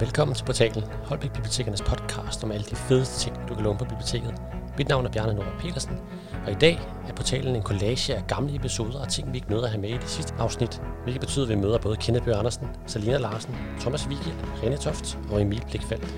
Velkommen til portalen Holbæk Bibliotekernes podcast om alle de fedeste ting, du kan låne på biblioteket. Mit navn er Bjarne Nora Petersen, og i dag er portalen en collage af gamle episoder og ting, vi ikke nåede at have med i det sidste afsnit, hvilket betyder, at vi møder både Kenneth Bøger Andersen, Salina Larsen, Thomas Vigil, René Toft og Emil Blikfeldt.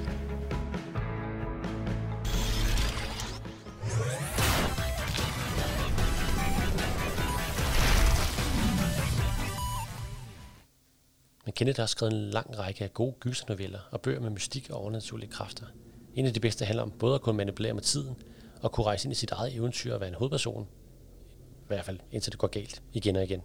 Kenneth har skrevet en lang række af gode gysernoveller og bøger med mystik og overnaturlige kræfter. En af de bedste handler om både at kunne manipulere med tiden og kunne rejse ind i sit eget eventyr og være en hovedperson. I hvert fald indtil det går galt igen og igen.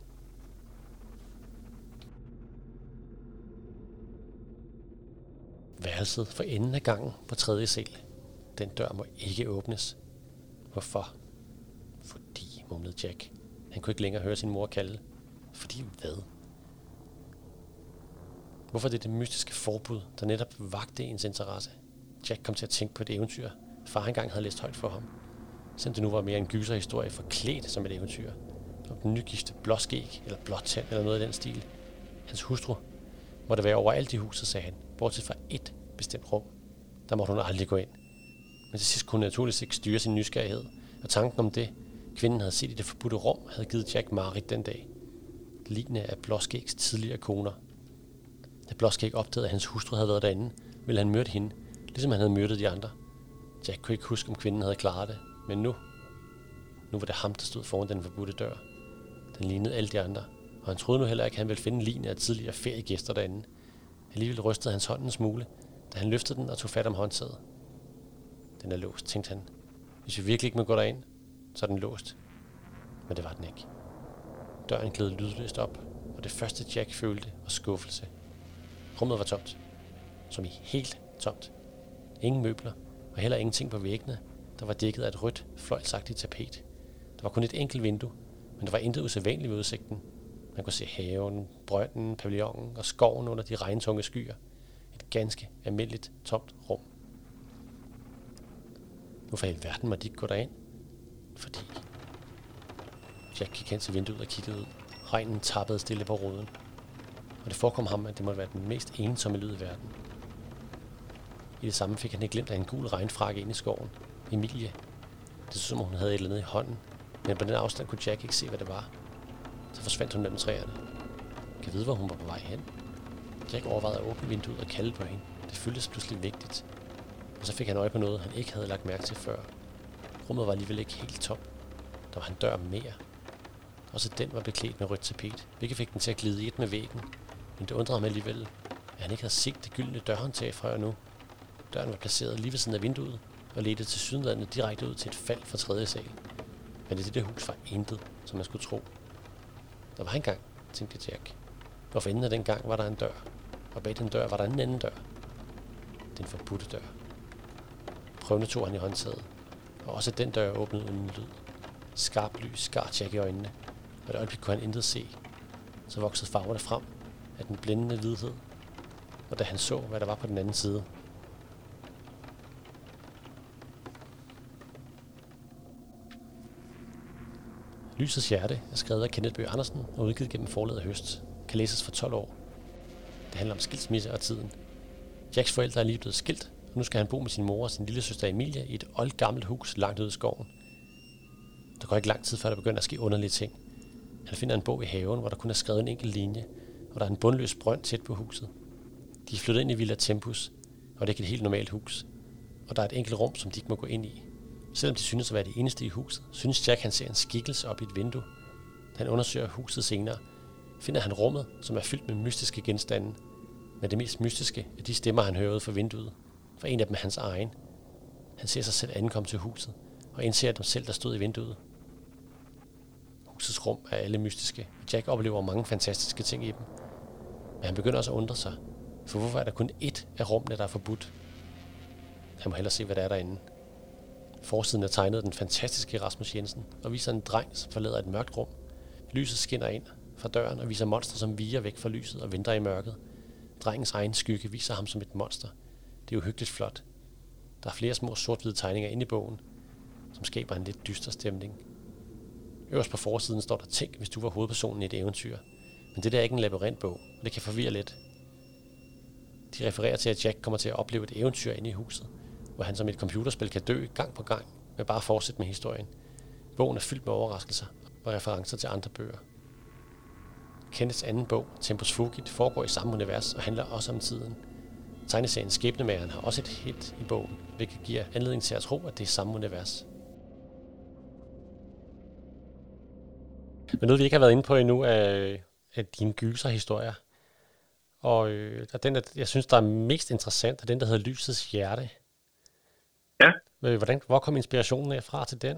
Værelset for enden af gangen på tredje sal. Den dør må ikke åbnes. Hvorfor? Fordi, mumlede Jack. Han kunne ikke længere høre sin mor kalde. Fordi hvad? Hvorfor det er det mystiske forbud, der netop vagte ens interesse? Jack kom til at tænke på et eventyr, far engang havde læst højt for ham. Selvom det nu var mere en gyserhistorie forklædt som et eventyr. Om den nygifte blåskæg eller blåtand eller noget i den stil. Hans hustru måtte være overalt i huset, sagde han, bortset fra et bestemt rum. Der måtte hun aldrig gå ind. Men til sidst kunne hun naturligvis ikke styre sin nysgerrighed, og tanken om det, kvinden havde set i det forbudte rum, havde givet Jack Marit den dag. Lignende af Blåskægs tidligere koner – da Blåskæg opdagede, at hans hustru havde været derinde, ville han myrde hende, ligesom han havde myrdet de andre. Jack kunne ikke huske, om kvinden havde klaret det, men nu, nu var det ham, der stod foran den forbudte dør. Den lignede alle de andre, og han troede nu heller ikke, at han ville finde lignende af tidligere feriegæster derinde. Alligevel rystede hans hånd en smule, da han løftede den og tog fat om håndtaget. Den er låst, tænkte han. Hvis vi virkelig ikke må gå derind, så er den låst. Men det var den ikke. Døren gled lydløst op, og det første Jack følte var skuffelse. Rummet var tomt. Som i helt tomt. Ingen møbler, og heller ingenting på væggene, der var dækket af et rødt, fløjlsagtigt tapet. Der var kun et enkelt vindue, men der var intet usædvanligt ved udsigten. Man kunne se haven, brønden, pavillonen og skoven under de regntunge skyer. Et ganske almindeligt tomt rum. Hvorfor i verden måtte de ikke gå derind? Fordi Jack gik hen til vinduet og kiggede ud. Regnen tappede stille på ruden og det forekom ham, at det måtte være den mest ensomme lyd i verden. I det samme fik han ikke glemt af en gul regnfrakke ind i skoven. Emilie. Det så som hun havde et eller andet i hånden, men på den afstand kunne Jack ikke se, hvad det var. Så forsvandt hun mellem træerne. Kan vide, hvor hun var på vej hen. Jack overvejede at åbne vinduet og kalde på hende. Det føltes pludselig vigtigt. Og så fik han øje på noget, han ikke havde lagt mærke til før. Rummet var alligevel ikke helt tomt. Der var en dør mere. Også den var beklædt med rødt tapet, hvilket fik den til at glide i et med væggen, men det undrede mig alligevel, at han ikke havde set det gyldne dørhåndtag fra nu. Døren var placeret lige ved siden af vinduet og ledte til sydlandene direkte ud til et fald fra tredje sal. Men i det hus var intet, som man skulle tro. Der var engang, tænkte Jack. Og for enden af den gang var der en dør, og bag den dør var der en anden dør. Den forbudte dør. Prøvende tog han i håndtaget, og også den dør åbnede uden lyd. Skarp lys skar Jack i øjnene, og et øjeblik kunne han intet se. Så voksede farverne frem, af den blændende hvidhed, og da han så, hvad der var på den anden side. Lysets hjerte er skrevet af Kenneth Bøge Andersen og udgivet gennem forladet høst. Kan læses for 12 år. Det handler om skilsmisse og tiden. Jacks forældre er lige blevet skilt, og nu skal han bo med sin mor og sin lille søster Emilie i et oldgammelt hus langt ude i skoven. Der går ikke lang tid, før der begynder at ske underlige ting. Han finder en bog i haven, hvor der kun er skrevet en enkelt linje, og der er en bundløs brønd tæt på huset. De er flyttet ind i Villa Tempus, og det er ikke et helt normalt hus. Og der er et enkelt rum, som de ikke må gå ind i. Selvom de synes at være det eneste i huset, synes Jack, han ser en skikkelse op i et vindue. Da han undersøger huset senere, finder han rummet, som er fyldt med mystiske genstande. Men det mest mystiske er de stemmer, han hører ud fra vinduet. For en af dem er hans egen. Han ser sig selv ankomme til huset, og indser dem selv, der stod i vinduet. Husets rum er alle mystiske, Jack oplever mange fantastiske ting i dem. Men han begynder også at undre sig, for hvorfor er der kun ét af rummene, der er forbudt? Han må hellere se, hvad der er derinde. Forsiden er tegnet den fantastiske Rasmus Jensen og viser en dreng, som forlader et mørkt rum. Lyset skinner ind fra døren og viser monster, som viger væk fra lyset og venter i mørket. Drengens egen skygge viser ham som et monster. Det er uhyggeligt flot. Der er flere små sort-hvide tegninger inde i bogen, som skaber en lidt dyster stemning. Øverst på forsiden står der Tænk, hvis du var hovedpersonen i et eventyr – men det der er ikke en labyrintbog, og det kan forvirre lidt. De refererer til, at Jack kommer til at opleve et eventyr inde i huset, hvor han som et computerspil kan dø gang på gang, men bare fortsætte med historien. Bogen er fyldt med overraskelser og referencer til andre bøger. Kenneths anden bog, Tempus Fugit, foregår i samme univers og handler også om tiden. Tegneserien Skæbnemageren har også et hit i bogen, hvilket giver anledning til at tro, at det er samme univers. Men noget, vi ikke har været inde på endnu, er, er dine gyserhistorier. Og øh, den, jeg synes, der er mest interessant, er den, der hedder Lysets Hjerte. Ja. Øh, hvordan, hvor kom inspirationen af fra til den?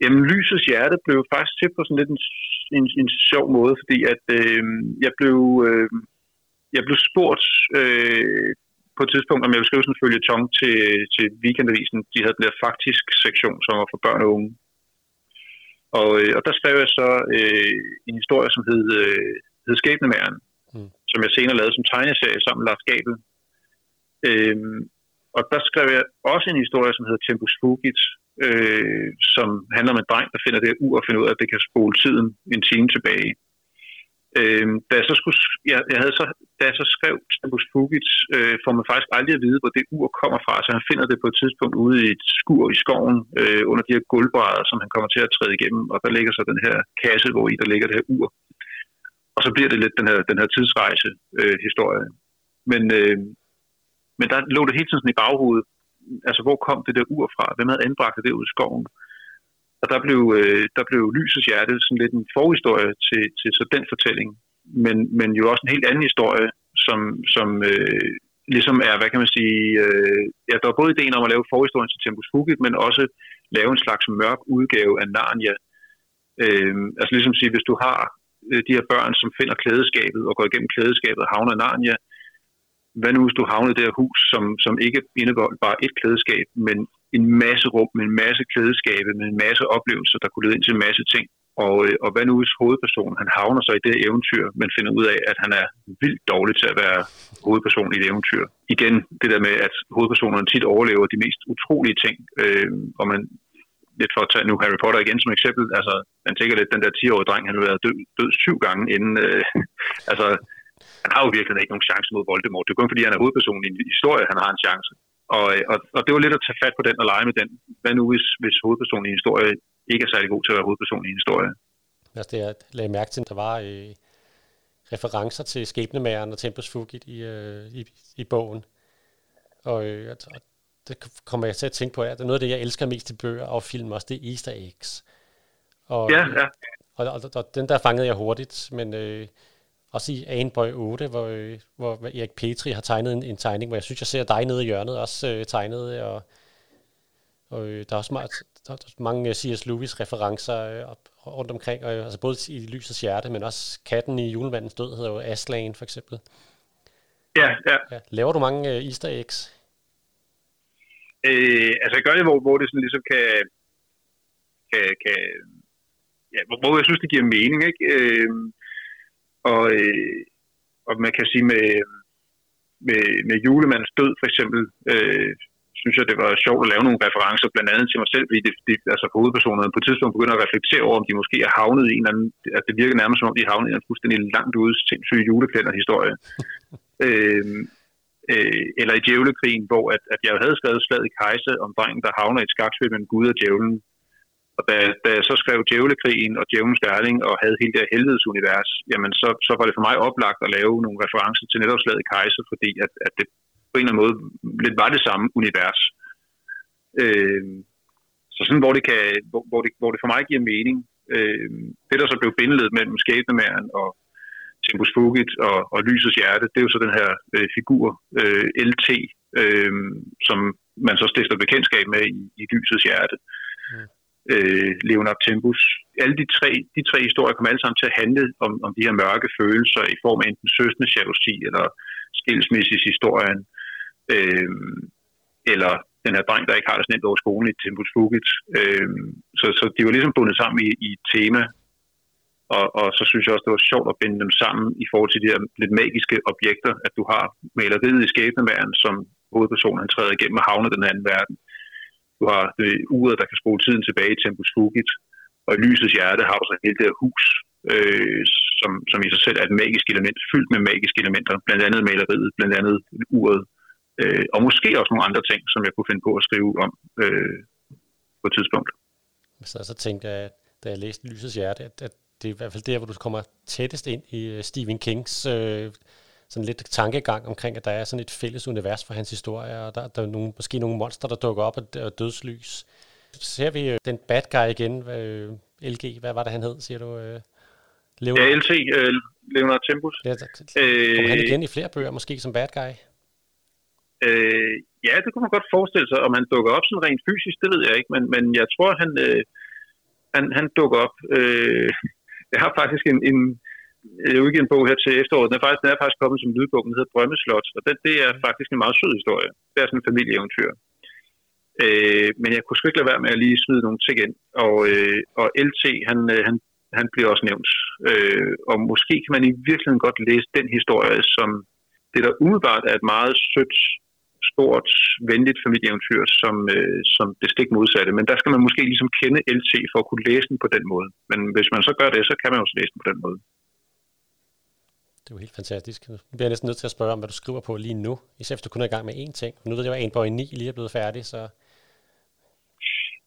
Jamen, Lysets Hjerte blev faktisk til på sådan lidt en, en, en sjov måde, fordi at øh, jeg blev øh, jeg blev spurgt øh, på et tidspunkt, om jeg ville skrive sådan en følgetong til, til weekendavisen. De havde den der faktisk sektion, som var for børn og unge. Og, øh, og der skrev jeg så øh, en historie, som hed, øh, hed Skæbnemæren, mm. som jeg senere lavede som tegneserie sammen med Lars Gabel. Øhm, og der skrev jeg også en historie, som hedder Tempus Fugit, øh, som handler om en dreng, der finder det ur og finder ud af, at det kan spole tiden en time tilbage. Øh, da, jeg så skulle, jeg, jeg havde så, da jeg så skrev Tempus Fugits, øh, får man faktisk aldrig at vide, hvor det ur kommer fra, så han finder det på et tidspunkt ude i et skur i skoven, øh, under de her gulvbrædder, som han kommer til at træde igennem, og der ligger så den her kasse, hvor i der ligger det her ur. Og så bliver det lidt den her, den her tidsrejse-historie. Øh, men, øh, men der lå det hele tiden sådan i baghovedet, altså hvor kom det der ur fra? Hvem havde anbragt det ud i skoven? Og der blev, øh, der blev Lysets Hjerte sådan lidt en forhistorie til, til så den fortælling, men, men jo også en helt anden historie, som, som øh, ligesom er, hvad kan man sige, øh, ja, der var både ideen om at lave forhistorien til Tempus Fugit, men også lave en slags mørk udgave af Narnia. Øh, altså ligesom sige, hvis du har øh, de her børn, som finder klædeskabet og går igennem klædeskabet og havner i Narnia, hvad nu hvis du havner i det her hus, som, som ikke indeholder bare et klædeskab, men en masse rum med en masse klædeskabe, med en masse oplevelser, der kunne lede ind til en masse ting. Og, øh, og hvad nu hvis hovedpersonen, han havner så i det eventyr, men finder ud af, at han er vildt dårlig til at være hovedperson i et eventyr. Igen, det der med, at hovedpersonerne tit overlever de mest utrolige ting, øh, og man lidt for at tage nu Harry Potter igen som eksempel, altså man tænker lidt, den der 10-årige dreng, han har været død, død syv gange inden, øh, altså han har jo virkelig ikke nogen chance mod Voldemort. Det er kun fordi, han er hovedpersonen i en historie, han har en chance. Og, og, og det var lidt at tage fat på den og lege med den. Hvad nu, hvis, hvis hovedpersonen i en historie ikke er særlig god til at være hovedperson i en historie? Altså det, jeg lagde mærke til, der var øh, referencer til skæbnemageren og Tempus Fugit i, øh, i, i bogen. Og, øh, og det kommer jeg til at tænke på, at det er noget af det, jeg elsker mest i bøger og film også, det er easter eggs. Og, ja, ja. Og, og, og den der fangede jeg hurtigt, men øh, også i Aneboy 8, hvor, øh, hvor Erik Petri har tegnet en, en tegning, hvor jeg synes, jeg ser dig nede i hjørnet også øh, tegnet, og, og øh, der er også meget, der er mange øh, C.S. Lewis-referencer øh, rundt omkring, og, altså både i Lysets Hjerte, men også katten i Julemandens Død hedder jo Aslan, for eksempel. Ja, ja. ja. Laver du mange øh, easter eggs? Øh, altså jeg gør det, hvor, hvor det sådan ligesom kan, kan, kan ja, hvor, hvor jeg synes, det giver mening, ikke? Øh, og, øh, og man kan sige med, med, med julemandens død for eksempel, øh, synes jeg, det var sjovt at lave nogle referencer, blandt andet til mig selv, fordi det, det, altså hovedpersonerne på et tidspunkt begynder at reflektere over, om de måske er havnet i en eller anden, at det virker nærmest som om, de er havnet i en fuldstændig langt ude sindssyge juleklænder-historie. øh, øh, eller i djævlekrigen, hvor at, at jeg havde skrevet slaget i Kejse om drengen, der havner i et skakspil mellem Gud og djævlen, og da, da jeg så skrev Djævlekrigen og Djævlens Gærling og havde hele det her helvedesunivers, jamen så, så var det for mig oplagt at lave nogle referencer til netop slaget Kejser, fordi at, at det på en eller anden måde lidt var det samme univers. Øh, så sådan, hvor det, kan, hvor, hvor, det, hvor det for mig giver mening. Øh, det, der så blev bindelet mellem skæbnemæren og Tempus Fugit og, og Lysets Hjerte, det er jo så den her øh, figur, øh, LT, øh, som man så stifter bekendtskab med i, i Lysets Hjerte øh, Leonard Tempus. Alle de tre, de tre historier kommer alle sammen til at handle om, om de her mørke følelser i form af enten søsende jalousi eller skilsmisseshistorien, øh, eller den her dreng, der ikke har det sådan nemt over skolen i Tempus Fugit. Øh, så, så de var ligesom bundet sammen i, i et tema, og, og så synes jeg også, det var sjovt at binde dem sammen i forhold til de her lidt magiske objekter, at du har maleriet i skæbnemæren, som hovedpersonen han træder igennem og havner den anden verden. Du har det uret, der kan spole tiden tilbage i Tempus Fugit, og i lysets hjerte har du så hele det her hus, øh, som, som i sig selv er et magisk element, fyldt med magiske elementer, blandt andet maleriet, blandt andet uret, øh, og måske også nogle andre ting, som jeg kunne finde på at skrive om øh, på et tidspunkt. Så, så tænkte jeg, da jeg læste Lysets Hjerte, at, at det er i hvert fald der, hvor du kommer tættest ind i øh, Stephen Kings øh, sådan lidt tankegang omkring, at der er sådan et fælles univers for hans historie, og der, der er nogle, måske nogle monster, der dukker op af dødslys. Så ser vi øh, den bad guy igen, øh, LG, hvad var det, han hed, siger du? Øh, Leonard. Ja, LT, øh, Leonard Tempus. Ja, der, han igen i flere bøger, måske som bad guy? Øh, ja, det kunne man godt forestille sig, om han dukker op sådan rent fysisk, det ved jeg ikke, men, men jeg tror, han, øh, han, han dukker op. Øh, jeg har faktisk en, en jeg udgivet en bog her til efteråret. Den er faktisk, den er faktisk kommet som lydbog. Den hedder Drømmeslot, og den, det er faktisk en meget sød historie. Det er sådan en familieeventyr. Øh, men jeg kunne sgu ikke lade være med at lige smide nogle ting ind. Og, øh, og LT, han, øh, han, han bliver også nævnt. Øh, og måske kan man i virkeligheden godt læse den historie, som det der umiddelbart er et meget sødt, stort, venligt familieeventyr, som, øh, som det stik modsatte. Men der skal man måske ligesom kende LT for at kunne læse den på den måde. Men hvis man så gør det, så kan man også læse den på den måde. Det er jo helt fantastisk. Nu bliver jeg næsten nødt til at spørge om, hvad du skriver på lige nu. Især hvis du kun er i gang med én ting. Nu ved jeg, at en bog 9 lige er blevet færdig, så...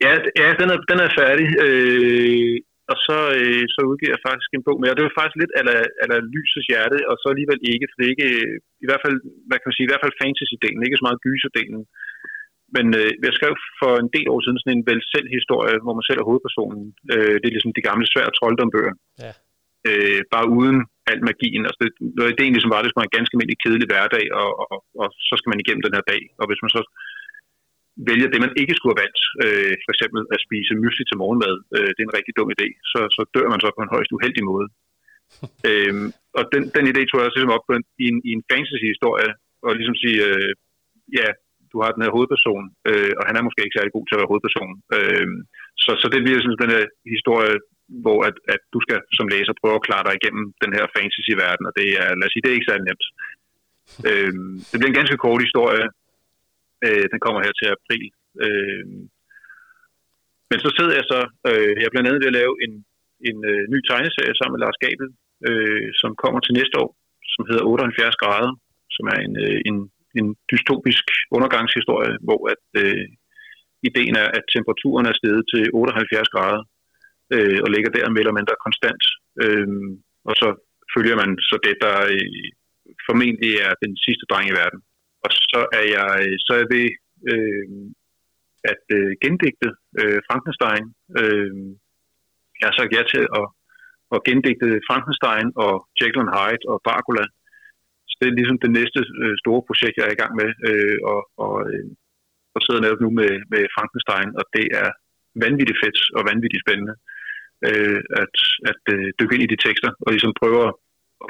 Ja, ja den, er, den er færdig. Øh, og så, øh, så udgiver jeg faktisk en bog. Og det er faktisk lidt eller, eller lysets hjerte, og så alligevel ikke, for det er ikke, i hvert fald, hvad kan man sige, i hvert fald fantasy-delen, ikke så meget gyser-delen. Men øh, jeg skrev for en del år siden sådan en vel selv historie, hvor man selv er hovedpersonen. Øh, det er ligesom de gamle svære troldombøger. Ja. Øh, bare uden al magien. Altså det, det egentlig som var, det skulle være en ganske almindelig kedelig hverdag, og, og, og, så skal man igennem den her dag. Og hvis man så vælger det, man ikke skulle have valgt, øh, for eksempel at spise mysli til morgenmad, øh, det er en rigtig dum idé, så, så dør man så på en højst uheldig måde. øhm, og den, den idé tror jeg også ligesom op på en, i, en, i en fantasy-historie, og ligesom sige, øh, ja, du har den her hovedperson, øh, og han er måske ikke særlig god til at være hovedperson. Øh, så, så det bliver sådan den her historie, hvor at, at du skal som læser prøve at klare dig igennem den her fantasy-verden, og det er, lad os sige, det er ikke særlig nemt. Øh, det bliver en ganske kort historie, Øh, den kommer her til april. Øh, men så sidder jeg så, øh, jeg er blandt andet ved at lave en, en øh, ny tegneserie sammen med Lars Gabel, øh, som kommer til næste år, som hedder 78 grader, som er en, øh, en, en dystopisk undergangshistorie, hvor at øh, ideen er, at temperaturen er steget til 78 grader, øh, og ligger der mere eller mindre konstant. Øh, og så følger man så det, der øh, formentlig er den sidste dreng i verden. Og så er jeg, så er jeg ved øh, at øh, gendigte øh, Frankenstein. Øh, jeg har sagt ja til at, at gendigte Frankenstein og Jekyll and Hyde og Dracula. Så det er ligesom det næste øh, store projekt, jeg er i gang med. Øh, og, og, øh, og sidder netop nu med, med Frankenstein, og det er vanvittigt fedt og vanvittigt spændende øh, at, at øh, dykke ind i de tekster og ligesom prøve at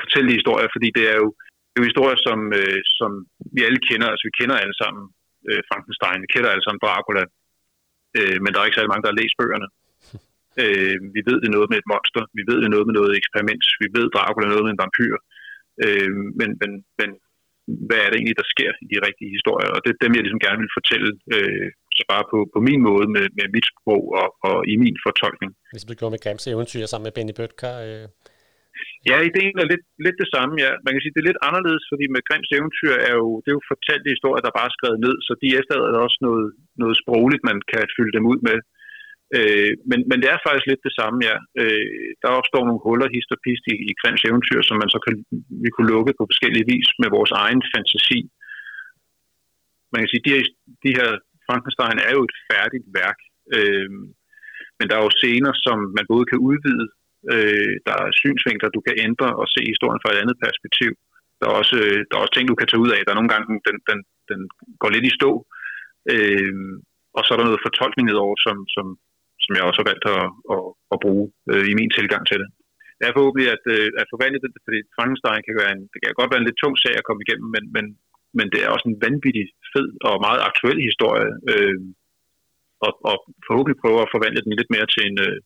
fortælle de historier, fordi det er jo det er jo historier, som, øh, som vi alle kender. Altså, vi kender alle sammen øh, Frankenstein, vi kender alle sammen Dracula, øh, men der er ikke særlig mange, der har læst bøgerne. Øh, vi ved det noget med et monster, vi ved det noget med noget eksperiment, vi ved Dracula noget med en vampyr, øh, men, men, men hvad er det egentlig, der sker i de rigtige historier? Og det er dem, jeg ligesom gerne vil fortælle, øh, så bare på, på min måde, med, med mit sprog og, og i min fortolkning. Ligesom du gjorde med Grimms eventyr sammen med Benny Bøtker, øh, Ja, ideen er lidt, lidt det samme, ja. Man kan sige, det er lidt anderledes, fordi med Grims eventyr er jo, det er jo fortalte historier, der bare er skrevet ned, så de efterlader der også noget, noget sprogligt, man kan fylde dem ud med. Øh, men, men det er faktisk lidt det samme, ja. Øh, der opstår nogle huller, hist og pist i, i Grims eventyr, som man så kan, vi kunne lukke på forskellige vis med vores egen fantasi. Man kan sige, de her, de her Frankenstein er jo et færdigt værk, øh, men der er jo scener, som man både kan udvide Øh, der er synsvinkler, du kan ændre og se historien fra et andet perspektiv. Der er også, øh, der er også ting, du kan tage ud af. Der er nogle gange, den, den, den går lidt i stå. Øh, og så er der noget fortolkning nedover, som, som, som jeg også har valgt at, at, at bruge øh, i min tilgang til det. Jeg er forhåbentlig at, øh, at forvandle det, fordi Frankenstein kan, være en, det kan godt være en lidt tung sag at komme igennem, men, men, men det er også en vanvittig fed og meget aktuel historie. Øh, og, og forhåbentlig prøver at forvandle den lidt mere til en, øh,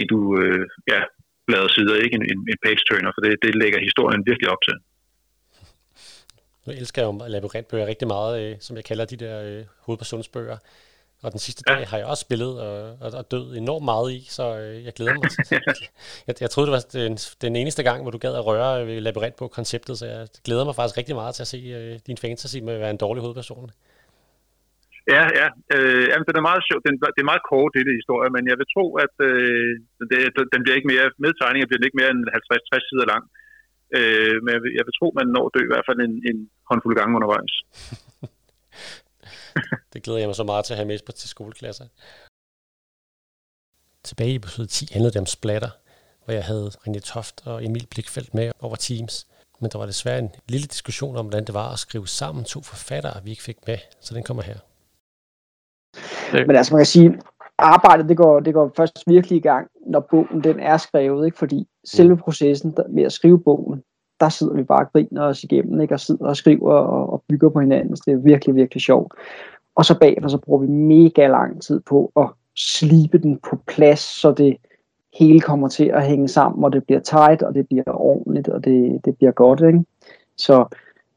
en du øh, ja, bladet sider, ikke en, en, en page-turner, for det, det lægger historien virkelig op til. Nu elsker jeg jo labyrintbøger rigtig meget, øh, som jeg kalder de der øh, hovedpersonsbøger. Og den sidste dag har jeg også spillet og, og, og død enormt meget i, så øh, jeg glæder mig. jeg, jeg troede, det var den, den eneste gang, hvor du gad at røre ved labyrint på konceptet, så jeg glæder mig faktisk rigtig meget til at se øh, din fantasy med at være en dårlig hovedperson. Ja, ja. Øh, jamen, den er meget sjov. Den, det er meget kort, det historie, men jeg vil tro, at øh, det, den bliver ikke mere, med tegninger bliver den ikke mere end 50-60 sider lang. Øh, men jeg vil, jeg vil tro, man når dø i hvert fald en, en håndfuld gange undervejs. det glæder jeg mig så meget til at have med på til skoleklasser. Tilbage i episode 10 handlede det om splatter, hvor jeg havde René Toft og Emil Blikfeldt med over Teams. Men der var desværre en lille diskussion om, hvordan det var at skrive sammen to forfattere, vi ikke fik med, så den kommer her. Men altså man kan sige, arbejdet det går, det går først virkelig i gang, når bogen den er skrevet, ikke? fordi selve processen der, med at skrive bogen, der sidder vi bare og griner os igennem, ikke? og sidder og skriver og, og bygger på hinanden. Så det er virkelig, virkelig sjovt. Og så bagefter, så bruger vi mega lang tid på at slibe den på plads, så det hele kommer til at hænge sammen, og det bliver tight, og det bliver ordentligt, og det, det bliver godt. Ikke? Så,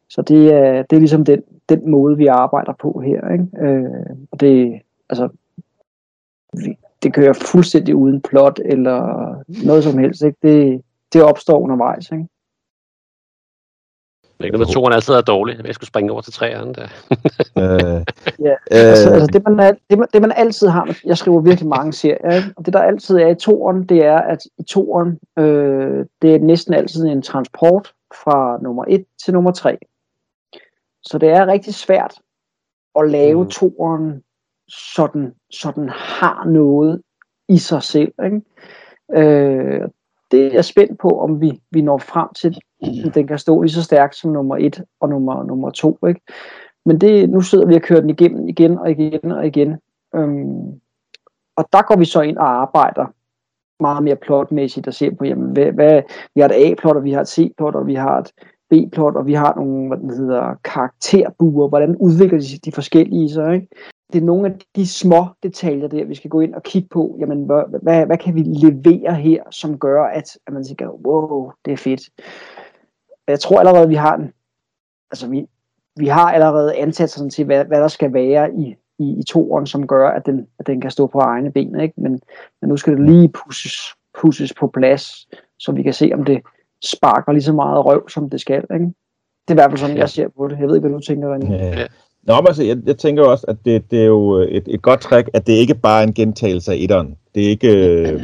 så det, er, det er ligesom den, den måde, vi arbejder på her. Ikke? Øh, og det, altså, det kører fuldstændig uden plot eller noget som helst. Ikke? Det, det opstår undervejs. Ikke? Det er ikke noget, toren altid er dårlig. Jeg skulle springe over til træerne der. øh, ja, altså, altså det, man, det, man, det man altid har, jeg skriver virkelig mange serier, ikke? og det der altid er i toren, det er, at i toren, øh, det er næsten altid en transport fra nummer 1 til nummer 3. Så det er rigtig svært at lave mm. toren, sådan, sådan har noget i sig selv. Ikke? Øh, det er jeg spændt på, om vi, vi når frem til, at den kan stå lige så stærkt som nummer et og nummer, nummer to. Ikke? Men det, nu sidder vi og kører den igennem igen og igen og igen. Øhm, og der går vi så ind og arbejder meget mere plotmæssigt og ser på, jamen, hvad, hvad, vi har et A-plot, og vi har et C-plot, og vi har et B-plot, og vi har nogle hvad den hedder, karakterbuer, hvordan udvikler de de forskellige sig. Ikke? det er nogle af de små detaljer der, vi skal gå ind og kigge på, jamen, hvad, hvad, hvad kan vi levere her, som gør, at, at man tænker, wow, det er fedt. Jeg tror allerede, vi har en, altså vi, vi har allerede ansat sådan til, hvad, hvad der skal være i, i, i toren, som gør, at den, at den kan stå på egne ben, ikke? Men, men nu skal det lige pusses, pusses på plads, så vi kan se, om det sparker lige så meget røv, som det skal, ikke? Det er i hvert fald sådan, jeg ser på det. Jeg ved ikke, hvad du tænker, René. Ja. Nå, men altså, jeg, jeg tænker også, at det, det er jo et, et godt træk, at det ikke bare er en gentagelse af etteren. Det er ikke... Øh,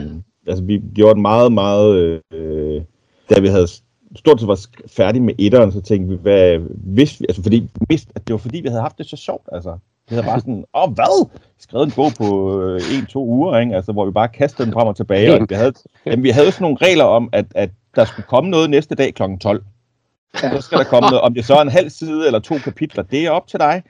altså, vi gjorde meget, meget... Øh, da vi havde stort set var færdige med etteren, så tænkte vi, hvad, hvis vi, altså fordi, mist, at det var fordi, vi havde haft det så sjovt, altså. Vi havde bare sådan, åh, hvad? Skrevet en bog på øh, en-to uger, ikke? Altså, hvor vi bare kastede den frem og tilbage. Og vi havde, jamen, vi havde sådan nogle regler om, at, at der skulle komme noget næste dag kl. 12. Så skal der komme noget. Om det så er en halv side eller to kapitler, det er op til dig.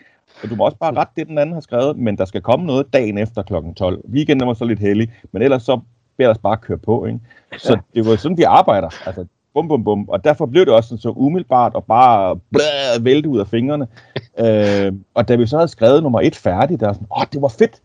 Og du må også bare rette det, den anden har skrevet, men der skal komme noget dagen efter kl. 12. Weekenden var så lidt heldig, men ellers så beder os bare køre på. Ikke? Så det var sådan, vi arbejder. Altså, bum, bum, bum. Og derfor blev det også sådan så umiddelbart og bare blæh, vælte ud af fingrene. øh, og da vi så havde skrevet nummer et færdigt, der var sådan, åh, det var fedt.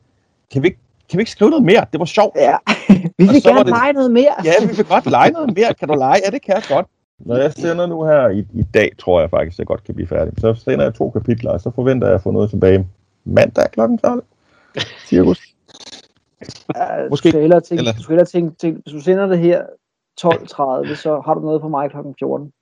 Kan vi ikke kan vi ikke skrive noget mere? Det var sjovt. Ja, vi vil gerne det, lege noget mere. Ja, vi vil godt lege noget mere. Kan du lege? Ja, det kan jeg godt. Når jeg sender nu her i, i dag, tror jeg faktisk, at jeg godt kan blive færdig. Så sender jeg to kapitler, og så forventer jeg at få noget tilbage mandag kl. 12. Cirkus. Ja, Måske. Hellere tænke, eller... du skal hellere tænke, tænke, hvis du sender det her 12.30, så har du noget på mig kl. 14.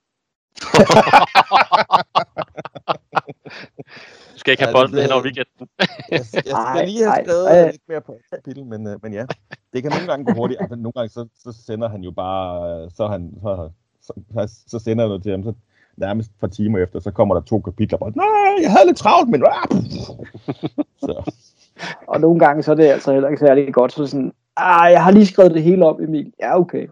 du skal ikke have bolden hen over weekenden. jeg, jeg skal ej, lige have skrevet ej, lidt mere på kapitel, men, uh, men ja, det kan nogle gange gå hurtigt. Altså, nogle gange så, så sender han jo bare, så han, så, så, så sender jeg noget til ham, så nærmest et par timer efter, så kommer der to kapitler, og nej, jeg havde lidt travlt, men... så. Og nogle gange, så er det altså heller ikke særlig godt, så sådan, ah, jeg har lige skrevet det hele op, Emil. Ja, okay.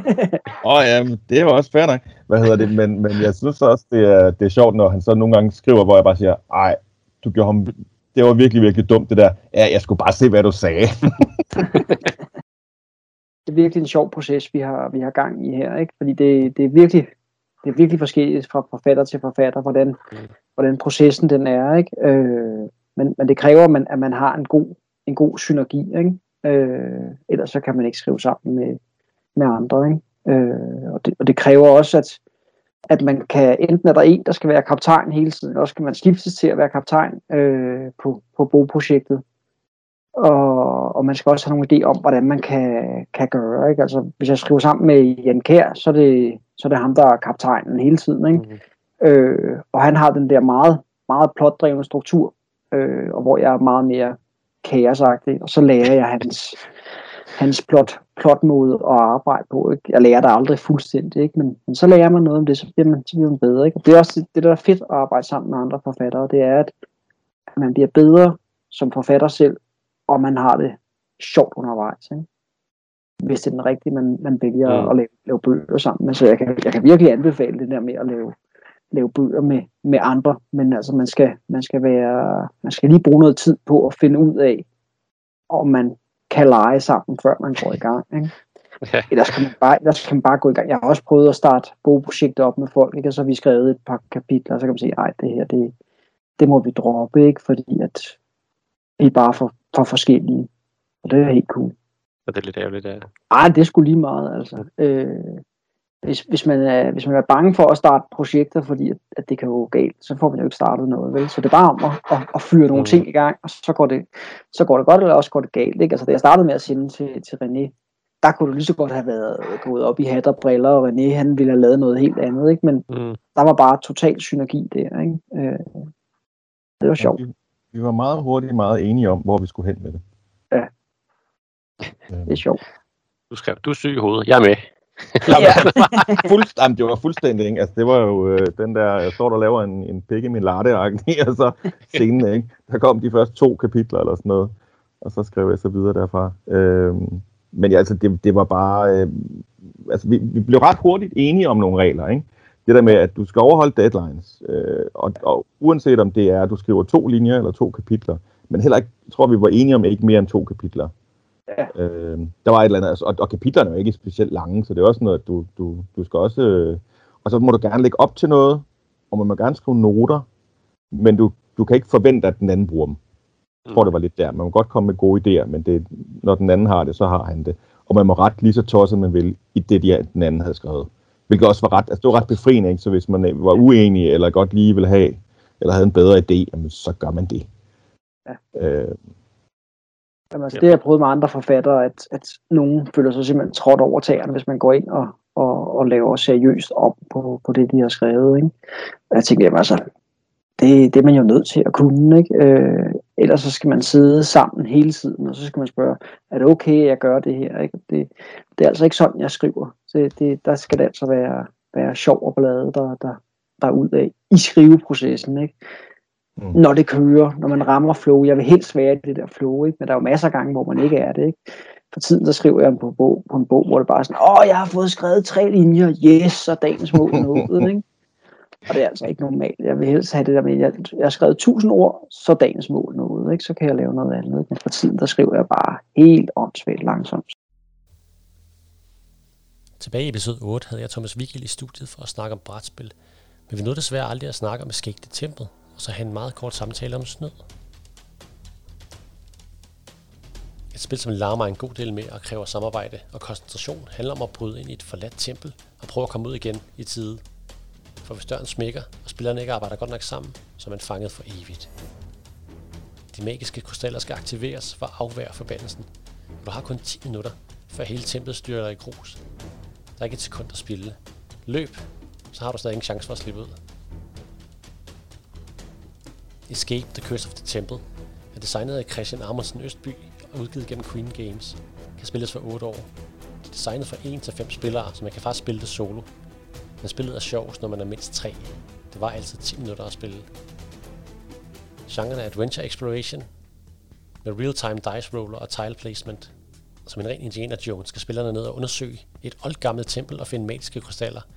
Åh oh, ja, det var også fair nok. Hvad hedder det? Men, men jeg synes også, det er, det er sjovt, når han så nogle gange skriver, hvor jeg bare siger, ej, du gjorde ham, det var virkelig, virkelig dumt det der. Ja, jeg skulle bare se, hvad du sagde. det er virkelig en sjov proces, vi har, vi har gang i her, ikke? Fordi det, det er virkelig det er virkelig forskelligt fra forfatter til forfatter, hvordan, mm. hvordan processen den er, ikke? Øh, men, men det kræver, at man, at man har en god, en god synergi, ikke? Øh, ellers så kan man ikke skrive sammen med, med andre, ikke? Øh, og, det, og det kræver også, at, at man kan, enten er der en, der skal være kaptajn hele tiden, eller også kan man skiftes til at være kaptajn øh, på, på bogprojektet. og, og man skal også have nogle idéer om, hvordan man kan, kan gøre. Ikke? Altså, hvis jeg skriver sammen med Jan Kær, så er det, så er det ham, der er kaptajnen hele tiden. Ikke? Mm. Øh, og han har den der meget, meget plotdrevne struktur, øh, og hvor jeg er meget mere kaosagtig, og så lærer jeg hans, hans plot, plotmåde at arbejde på. Ikke? Jeg lærer det aldrig fuldstændig, ikke? Men, men så lærer man noget om det, så bliver man, så bliver man bedre. Ikke? Og det er også det, der er fedt at arbejde sammen med andre forfattere, det er, at man bliver bedre som forfatter selv, og man har det sjovt undervejs. Ikke? Hvis det er den rigtige, man, man vælger mm. at lave, lave bøger sammen med. Så jeg kan, jeg kan virkelig anbefale det der med at lave, lave bøger med, med andre, men altså man skal, man skal være, man skal lige bruge noget tid på at finde ud af, om man kan lege sammen, før man går i gang. Ikke? Ja. Ellers, kan man bare, ellers kan man bare gå i gang. Jeg har også prøvet at starte gode projekter op med folk, ikke? og så har vi skrevet et par kapitler, og så kan man sige, nej, det her, det, det må vi droppe, ikke? fordi at vi er bare for, for forskellige. Og det er helt cool. Og det er lidt ærgerligt, ja. Ej, det er sgu lige meget, altså. Øh, hvis, hvis, man er, hvis man er bange for at starte projekter, fordi at, at det kan gå galt, så får man jo ikke startet noget, vel? Så det er bare om at, at, at fyre nogle mm. ting i gang, og så går, det, så går det godt, eller også går det galt, ikke? Altså, da jeg startede med at sende til, til René, der kunne du lige så godt have været gået op i hat og briller, og René, han ville have lavet noget helt andet, ikke? Men mm. der var bare total synergi der, ikke? Øh, det var sjovt. Ja, vi, vi var meget hurtigt meget enige om, hvor vi skulle hen med det. Ja. Det er sjovt. Du skrev, du er syg i hovedet. Jeg er med ja. Det var fuldstændig, ikke? Altså, det var jo øh, den der, jeg står der og laver en, en pik i min latte, og så scenen, ikke? Der kom de første to kapitler eller sådan noget, og så skrev jeg så videre derfra. Øhm, men ja, altså, det, det var bare, øh, altså, vi, vi blev ret hurtigt enige om nogle regler, ikke? Det der med, at du skal overholde deadlines, øh, og, og uanset om det er, at du skriver to linjer eller to kapitler, men heller ikke, tror vi var enige om ikke mere end to kapitler. Ja. Øh, der var et eller andet, altså, og, og kapitlerne er jo ikke specielt lange, så det er også noget, at du, du, du skal også... Øh, og så må du gerne lægge op til noget, og man må gerne skrive noter, men du, du kan ikke forvente, at den anden bruger dem. Jeg tror, det var lidt der. Man må godt komme med gode idéer, men det, når den anden har det, så har han det. Og man må ret lige så tosset, man vil, i det, de, den anden havde skrevet. Hvilket også var ret, altså det var ret befriende, ikke? så hvis man øh, var uenig, eller godt lige ville have, eller havde en bedre idé, jamen, så gør man det. Ja. Øh, Jamen, altså, det har jeg prøvet med andre forfattere, at, at nogen føler sig simpelthen trådt over tæerne, hvis man går ind og, og, og laver seriøst op på, på det, de har skrevet. Ikke? Og jeg tænker, jamen, altså, det, det er man jo nødt til at kunne. Ikke? Øh, ellers så skal man sidde sammen hele tiden, og så skal man spørge, er det okay, at jeg gør det her? Ikke? Det, det er altså ikke sådan, jeg skriver. Så det, der skal det altså være, være sjov og blade, der, der, der er ud af i skriveprocessen. Ikke? Mm. når det kører, når man rammer flow. Jeg vil helst være i det der flow, ikke? men der er jo masser af gange, hvor man ikke er det. Ikke? For tiden, der skriver jeg på, bog, på en bog, hvor det bare er sådan, åh, jeg har fået skrevet tre linjer, yes, og dagens mål nået, ikke? Og det er altså ikke normalt. Jeg vil helst have det der med, jeg, jeg har skrevet tusind ord, så dagens mål nået, ikke? Så kan jeg lave noget andet. Men for tiden, der skriver jeg bare helt åndssvagt langsomt. Tilbage i episode 8 havde jeg Thomas Wigel i studiet for at snakke om brætspil. Men vi nåede desværre aldrig at snakke om skægte tempel, og så have en meget kort samtale om snød. Et spil, som larmer en god del med og kræver samarbejde og koncentration, handler om at bryde ind i et forladt tempel og prøve at komme ud igen i tide. For hvis døren smækker, og spillerne ikke arbejder godt nok sammen, så er man fanget for evigt. De magiske krystaller skal aktiveres for at afvære forbandelsen, og du har kun 10 minutter, før hele templet styrer dig i grus. Der er ikke et sekund at spille. Løb, så har du stadig ingen chance for at slippe ud. Escape the Curse of the Temple er designet af Christian Amundsen Østby og udgivet gennem Queen Games. Kan spilles for 8 år. Det er designet for 1-5 spillere, så man kan faktisk spille det solo. Men spillet er sjovt, når man er mindst 3. Det var altid 10 minutter at spille. Genren er Adventure Exploration med real-time dice roller og tile placement. Som en ren Indiana Jones skal spillerne ned og undersøge et oldgammelt tempel og finde magiske krystaller –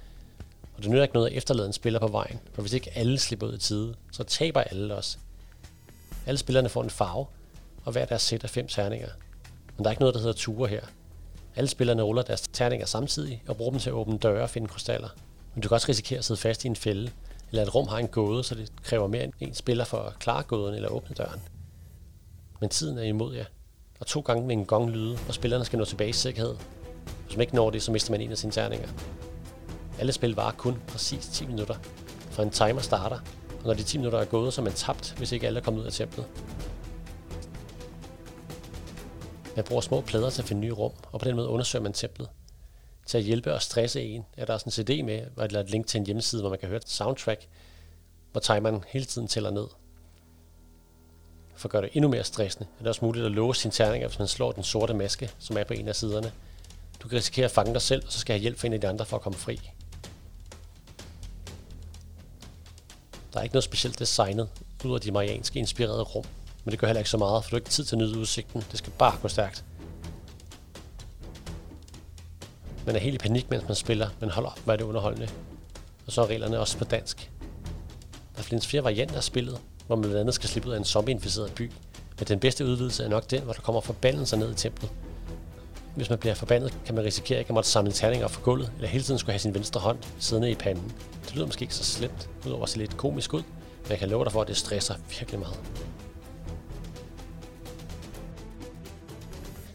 og det nytter ikke noget at efterlade en spiller på vejen, for hvis ikke alle slipper ud i tide, så taber alle også. Alle spillerne får en farve, og hver deres sæt af fem terninger. Men der er ikke noget, der hedder ture her. Alle spillerne ruller deres terninger samtidig og bruger dem til at åbne døre og finde krystaller. Men du kan også risikere at sidde fast i en fælde, eller at et rum har en gåde, så det kræver mere end en spiller for at klare gåden eller åbne døren. Men tiden er imod jer, og to gange med en gong lyde, og spillerne skal nå tilbage i sikkerhed. Hvis man ikke når det, så mister man en af sine terninger. Alle spil varer kun præcis 10 minutter, for en timer starter, og når de 10 minutter er gået, så er man tabt, hvis ikke alle er kommet ud af templet. Man bruger små plader til at finde nye rum, og på den måde undersøger man templet. Til at hjælpe og stresse en, er der også en CD med, eller et link til en hjemmeside, hvor man kan høre et soundtrack, hvor timeren hele tiden tæller ned. For at gøre det endnu mere stressende, er det også muligt at låse sine terninger, hvis man slår den sorte maske, som er på en af siderne. Du kan risikere at fange dig selv, og så skal have hjælp fra en af de andre for at komme fri. Der er ikke noget specielt designet, ud af de marianske inspirerede rum, men det gør heller ikke så meget, for du har ikke tid til at nyde udsigten. Det skal bare gå stærkt. Man er helt i panik, mens man spiller, men hold op, hvor er det underholdende. Og så er reglerne også på dansk. Der findes flere varianter af spillet, hvor man blandt andet skal slippe ud af en zombieinficeret by, men den bedste udvidelse er nok den, hvor der kommer forbandelser ned i templet. Hvis man bliver forbandet, kan man risikere ikke at måtte samle terninger fra gulvet, eller hele tiden skulle have sin venstre hånd siddende i panden. Det lyder måske ikke så slemt, udover at se lidt komisk ud, men jeg kan love dig for, at det stresser virkelig meget.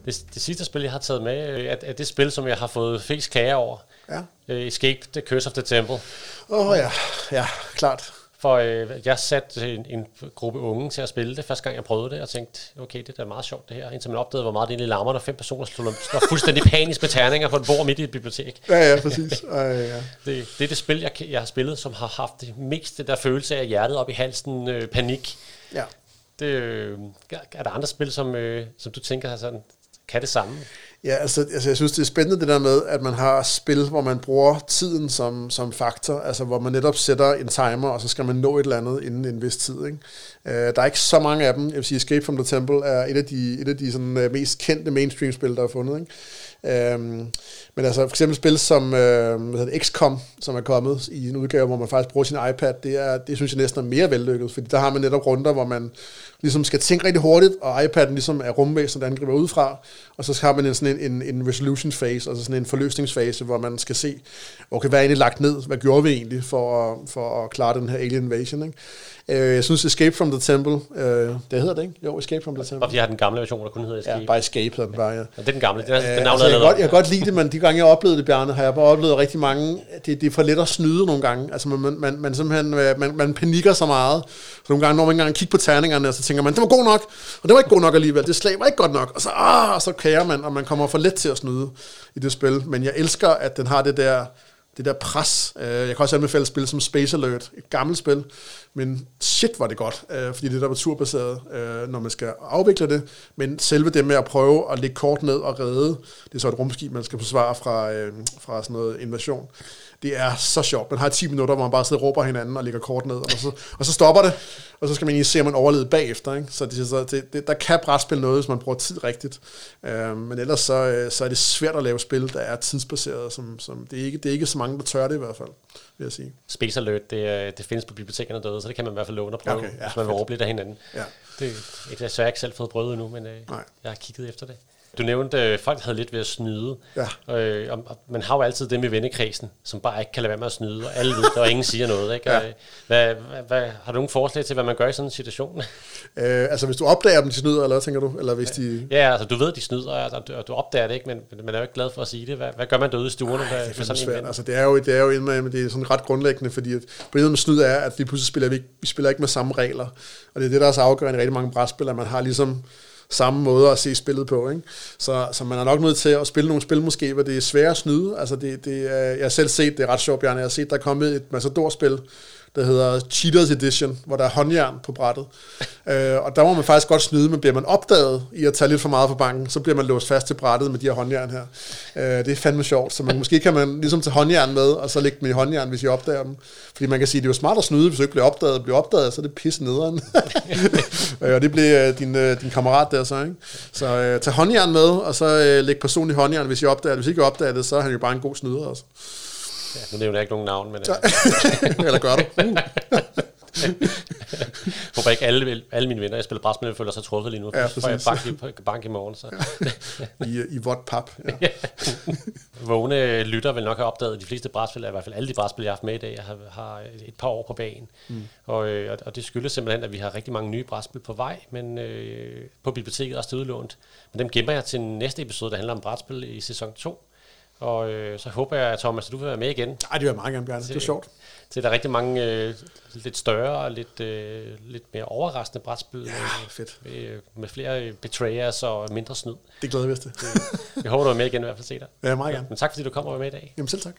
Det, det sidste spil, jeg har taget med, øh, er, er det spil, som jeg har fået flest klager over. Ja. Uh, Escape the Curse of the Temple. Åh oh, ja, ja, klart. For øh, jeg satte en, en gruppe unge til at spille det, første gang jeg prøvede det, og tænkte, okay, det er da meget sjovt det her, indtil man opdagede, hvor meget det egentlig larmer, når fem personer slår, slår fuldstændig panisk med terninger på et bord midt i et bibliotek. Ja, ja, præcis. Ej, ja. Det, det er det spil, jeg, jeg har spillet, som har haft det mest der følelse af hjertet op i halsen, øh, panik. Ja. Det, øh, er der andre spil, som, øh, som du tænker sådan, kan det samme? Ja, altså, altså jeg synes, det er spændende det der med, at man har spil, hvor man bruger tiden som, som faktor, altså hvor man netop sætter en timer, og så skal man nå et eller andet inden en vis tid. Ikke? Uh, der er ikke så mange af dem. Jeg vil sige, Escape from the Temple er et af de, et af de sådan, uh, mest kendte mainstream-spil, der er fundet. Ikke? Uh, men altså for eksempel spil som øh, hvad hedder det, XCOM, som er kommet i en udgave, hvor man faktisk bruger sin iPad, det, er, det synes jeg næsten er mere vellykket, fordi der har man netop runder, hvor man ligesom skal tænke rigtig hurtigt, og iPad'en ligesom er rumvæsen, der angriber udefra, og så har man en, sådan en, en, en resolution phase, altså sådan en forløsningsfase, hvor man skal se, okay, hvad er egentlig lagt ned, hvad gjorde vi egentlig for, for at klare den her alien invasion, ikke? Øh, jeg synes Escape from the Temple, øh, det hedder det, ikke? Jo, Escape from the Temple. Og jeg har den gamle version, der kun hedder Escape. Ja, bare Escape hedder den bare, ja. ja det er den gamle, den, øh, den altså, jeg, kan godt, jeg kan godt lide det, men de gange jeg oplevede det, Bjarne, har jeg bare oplevet rigtig mange, det, det er for let at snyde nogle gange. Altså man, man, man simpelthen, øh, man, man panikker så meget, så nogle gange når man ikke engang kigger på terningerne, og så tænker man, det var god nok, og det var ikke god nok alligevel, det slag var ikke godt nok, og så, ah, og så kager man, og man kommer for let til at snyde i det spil. Men jeg elsker, at den har det der, det der pres. Øh, jeg kan også anbefale et spil som Space Alert, et gammelt spil, men shit var det godt, øh, fordi det der var turbaseret, øh, når man skal afvikle det, men selve det med at prøve at lægge kort ned og redde, det er så et rumskib, man skal forsvare fra, fra sådan noget invasion, det er så sjovt. Man har 10 minutter, hvor man bare sidder og råber hinanden og lægger kort ned, og så, og så stopper det, og så skal man lige se, om man overlever bagefter. Ikke? Så, det, så det, det, der kan brætspil noget, hvis man bruger tid rigtigt. Uh, men ellers så, så er det svært at lave spil, der er tidsbaseret. Som, som, det, er ikke, det er ikke så mange, der tør det i hvert fald, vil jeg sige. Space Alert, det, det findes på bibliotekerne derude, så det kan man i hvert fald låne og prøve, okay, ja, hvis man vil lidt af hinanden. Ja. Det, det, så jeg ikke selv fået prøvet endnu, men øh, Nej. jeg har kigget efter det. Du nævnte, at øh, folk havde lidt ved at snyde. Ja. Øh, og, man har jo altid dem i vennekredsen, som bare ikke kan lade være med at snyde, og alle ved og ingen siger noget. Ikke? Ja. Hvad, hvad, hvad, har du nogle forslag til, hvad man gør i sådan en situation? Øh, altså hvis du opdager dem, de snyder, eller hvad tænker du? Eller hvis de... Ja, altså du ved, de snyder, og du, og du opdager det ikke, men man er jo ikke glad for at sige det. Hvad, hvad gør man derude i stuerne? Ej, det er sådan svært. Altså, det er jo, det er jo en, det er sådan ret grundlæggende, fordi at, problemet med snyd er, at vi pludselig spiller, vi, vi spiller ikke med samme regler. Og det er det, der er så afgørende i rigtig mange brætspil, at man har ligesom samme måde at se spillet på. Ikke? Så, så man er nok nødt til at spille nogle spil måske, hvor det er svært at snyde. Altså det, det, er, jeg har selv set, det er ret sjovt, Bjarne, jeg har set, der er kommet et Matador-spil, der hedder Cheaters Edition, hvor der er håndjern på brættet. øh, og der må man faktisk godt snyde, men bliver man opdaget i at tage lidt for meget fra banken, så bliver man låst fast til brættet med de her håndjern her. Øh, det er fandme sjovt, så man, måske kan man ligesom tage håndjern med, og så lægge dem i håndjern, hvis I opdager dem. Fordi man kan sige, det er jo smart at snyde, hvis du ikke bliver opdaget. Bliver opdaget, så er det pisse nederen. øh, og det bliver øh, din, øh, din kammerat der så, ikke? Så øh, tag håndjern med, og så øh, læg personligt håndjern, hvis I opdager det. Hvis I ikke opdager det, så er han jo bare en god snyder også. Ja, nu nævner jeg ikke nogen navn, men... Uh... Eller gør du? håber ikke alle, alle mine venner, jeg spiller brætspil, føler sig truffet lige nu. Ja, for jeg bank i, bank i morgen. Så. I, I vådt pap. Ja. Vågne lytter vil nok have opdaget, at de fleste brætspil, i hvert fald alle de brætspil, jeg har haft med i dag, jeg har, har et par år på banen. Mm. Og, øh, og det skyldes simpelthen, at vi har rigtig mange nye brætspil på vej, men øh, på biblioteket også udlånt. Men dem gemmer jeg til næste episode, der handler om brætspil i sæson 2 Og øh, så håber jeg, Thomas, at du vil være med igen. Nej, det vil jeg meget gerne, gerne. Det er sjovt. Til der er rigtig mange øh, lidt større og lidt, øh, lidt mere overraskende brætspil. Ja, fedt. Med, med flere betrayers og mindre snyd. Det glæder vi os til. jeg håber, du er med igen i hvert fald se dig. Ja, meget gerne. Men tak, fordi du kom og var med i dag. Jamen selv tak.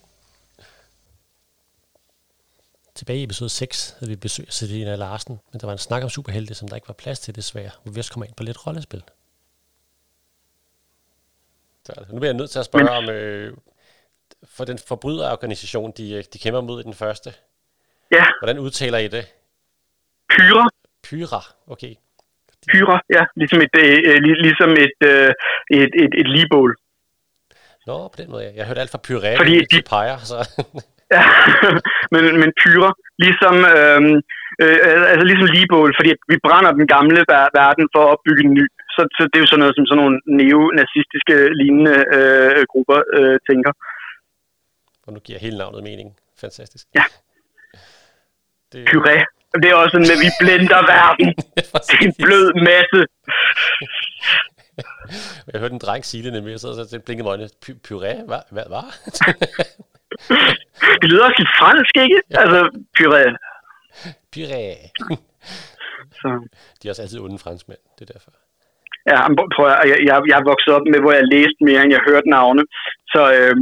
Tilbage i episode 6 havde vi besøg af Selina Larsen, men der var en snak om superhelte, som der ikke var plads til desværre, hvor vi også kommer ind på lidt rollespil. Så nu bliver jeg nødt til at spørge om, øh, for den forbryderorganisation, de, øh, de kæmper mod i den første. Ja. Hvordan udtaler I det? Pyra. Pyra, okay. Pyra, ja. Ligesom et, øh, øh ligesom et, øh, et, et, et ligebål. Nå, på den måde. Jeg har hørt alt fra pyré Fordi de... til peger, så... ja, men, men pyra, ligesom, øh, øh, altså ligesom ligebål, fordi vi brænder den gamle verden for at opbygge en ny. Så, så det er jo sådan noget, som sådan nogle neonazistiske lignende øh, grupper øh, tænker. Og nu giver hele navnet mening. Fantastisk. Ja. Det... Puré. Det er også sådan, at vi blender verden. det er en blød masse. Jeg hørte en dreng sige det nemlig, så, så det blinkede mig Puré? Hvad? Hvad? Hvad? Det lyder også lidt fransk, ikke? Ja. Altså, puré. Puré. så. De er også altid onde franskmænd, det er derfor. Ja, prøv at, jeg, jeg, jeg er vokset op med, hvor jeg læste mere, end jeg hørte navne. Så, øh,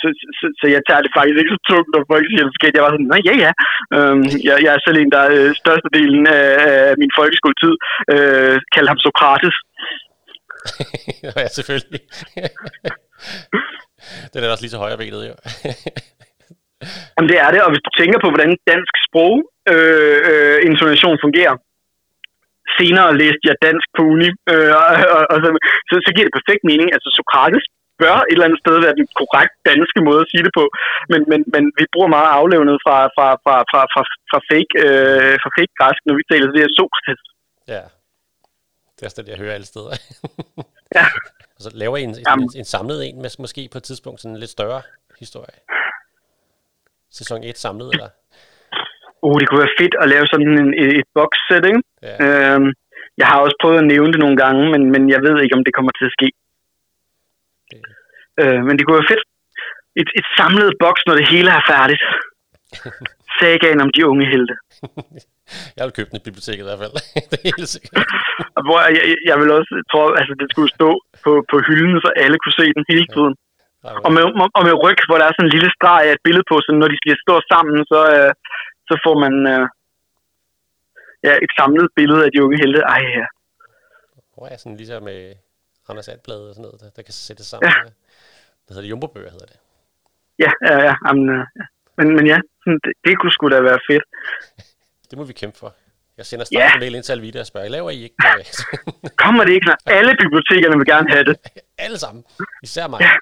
så, så, så, jeg tager det faktisk ikke så tungt, når folk siger det Jeg var sådan, nej, ja, ja. Øhm, jeg, jeg er selv en, der øh, størstedelen af, af min folkeskoletid øh, kaldte ham Sokrates. ja, selvfølgelig. Den er også lige så højere benet, jo. Jamen, det er det, og hvis du tænker på, hvordan dansk sprog øh, øh, intonation fungerer, senere læste jeg dansk på uni, øh, og, og, og så, så, så giver det perfekt mening. Altså Sokrates bør et eller andet sted være den korrekt danske måde at sige det på, men, men, men vi bruger meget aflevnet fra, fra, fra, fra, fra, fra fake, øh, fra fake græsk, når vi taler, det er Sokrates. Ja, det er også det, jeg hører alle steder. ja. Og så laver I en, en, en, en samlet en, med, måske på et tidspunkt sådan en lidt større historie. Sæson 1 samlet, eller? Uh, det kunne være fedt at lave sådan en, et, et box-set, ikke? Ja. Øhm, jeg har også prøvet at nævne det nogle gange, men, men jeg ved ikke, om det kommer til at ske. Okay. Øh, men det kunne være fedt. Et, et samlet boks, når det hele er færdigt. Sagaen om de unge helte. jeg vil købe den i biblioteket i hvert fald. det er helt sikkert. jeg, jeg, jeg vil også tro, altså det skulle stå på, på hylden, så alle kunne se den hele tiden. Ja. Og med, og med ryg, hvor der er sådan en lille streg af et billede på, så når de skal stå sammen, så, øh, så får man øh, ja, et samlet billede af de unge helte. Ej, ja. Hvor er sådan ligesom med Anders Altblad og sådan noget, der, der kan sættes sammen. Ja. Hvad hedder det? Jumbo-bøger hedder det. Ja, ja, ja. Amen, øh, ja. Men, men ja, det, det kunne sgu da være fedt. det må vi kæmpe for. Jeg sender straks ja. en mail ind til Alvida og spørger, laver I ikke Kommer det ikke, når alle bibliotekerne vil gerne have det? alle sammen. Især mig. Ja.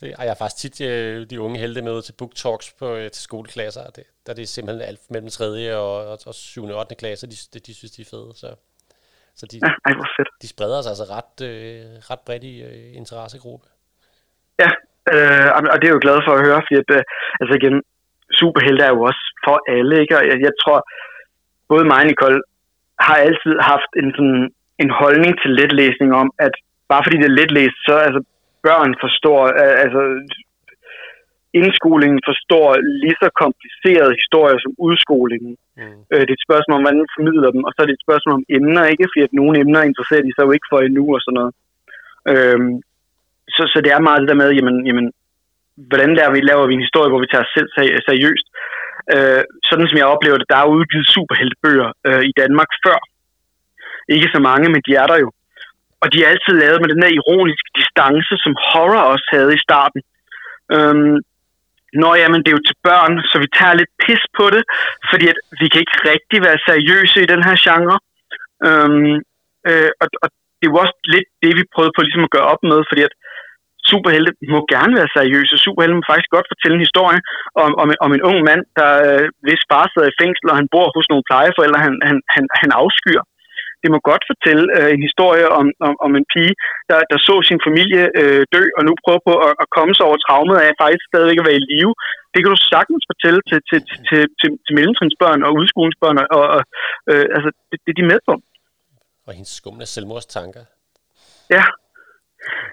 det, jeg har faktisk tit øh, de unge helte med til book talks på, øh, til skoleklasser. Det, der det er simpelthen alt mellem 3. og, og, og 7. og 8. klasse, de, de, de synes, de er fede. Så, så de, ja, ej, de spreder sig altså ret, øh, ret bredt i øh, interessegruppe. Ja, øh, og det er jeg jo glad for at høre, fordi at, øh, altså igen, superhelte er jo også for alle, ikke? Og jeg, jeg tror, både mig og Nicole har altid haft en, sådan, en holdning til letlæsning om, at bare fordi det er letlæst, så altså, børn forstår, altså indskolingen forstår lige så komplicerede historier som udskolingen. Mm. Øh, det er et spørgsmål om, hvordan man formidler dem, og så er det et spørgsmål om emner, ikke? Fordi at nogle emner interesserer de sig jo ikke for endnu og sådan noget. Øhm, så, så det er meget det der med, jamen, jamen hvordan laver vi, laver vi en historie, hvor vi tager os selv seriøst. Øh, sådan som jeg oplever det, der er udgivet superheltebøger øh, i Danmark før. Ikke så mange, men de er der jo. Og de er altid lavet med den der ironiske distance, som horror også havde i starten. Øhm, Nå jamen, det er jo til børn, så vi tager lidt pis på det, fordi at vi kan ikke rigtig være seriøse i den her genre. Øhm, øh, og, og det er jo også lidt det, vi prøvede på ligesom at gøre op med, fordi at superhelte må gerne være seriøse. Superhelte må faktisk godt fortælle en historie om, om, om en ung mand, der øh, hvis far sidder i fængsel, og han bor hos nogle plejeforældre, han, han, han, han afskyr. Det må godt fortælle øh, en historie om, om, om en pige, der, der så sin familie øh, dø, og nu prøver på at, at komme sig over traumet af faktisk stadigvæk at være i live. Det kan du sagtens fortælle til, til, til, til, til mellemtrinsbørn og udskolingsbørn, og, og øh, altså, det, det er de med på. Og hendes skumle selvmordstanker. Ja,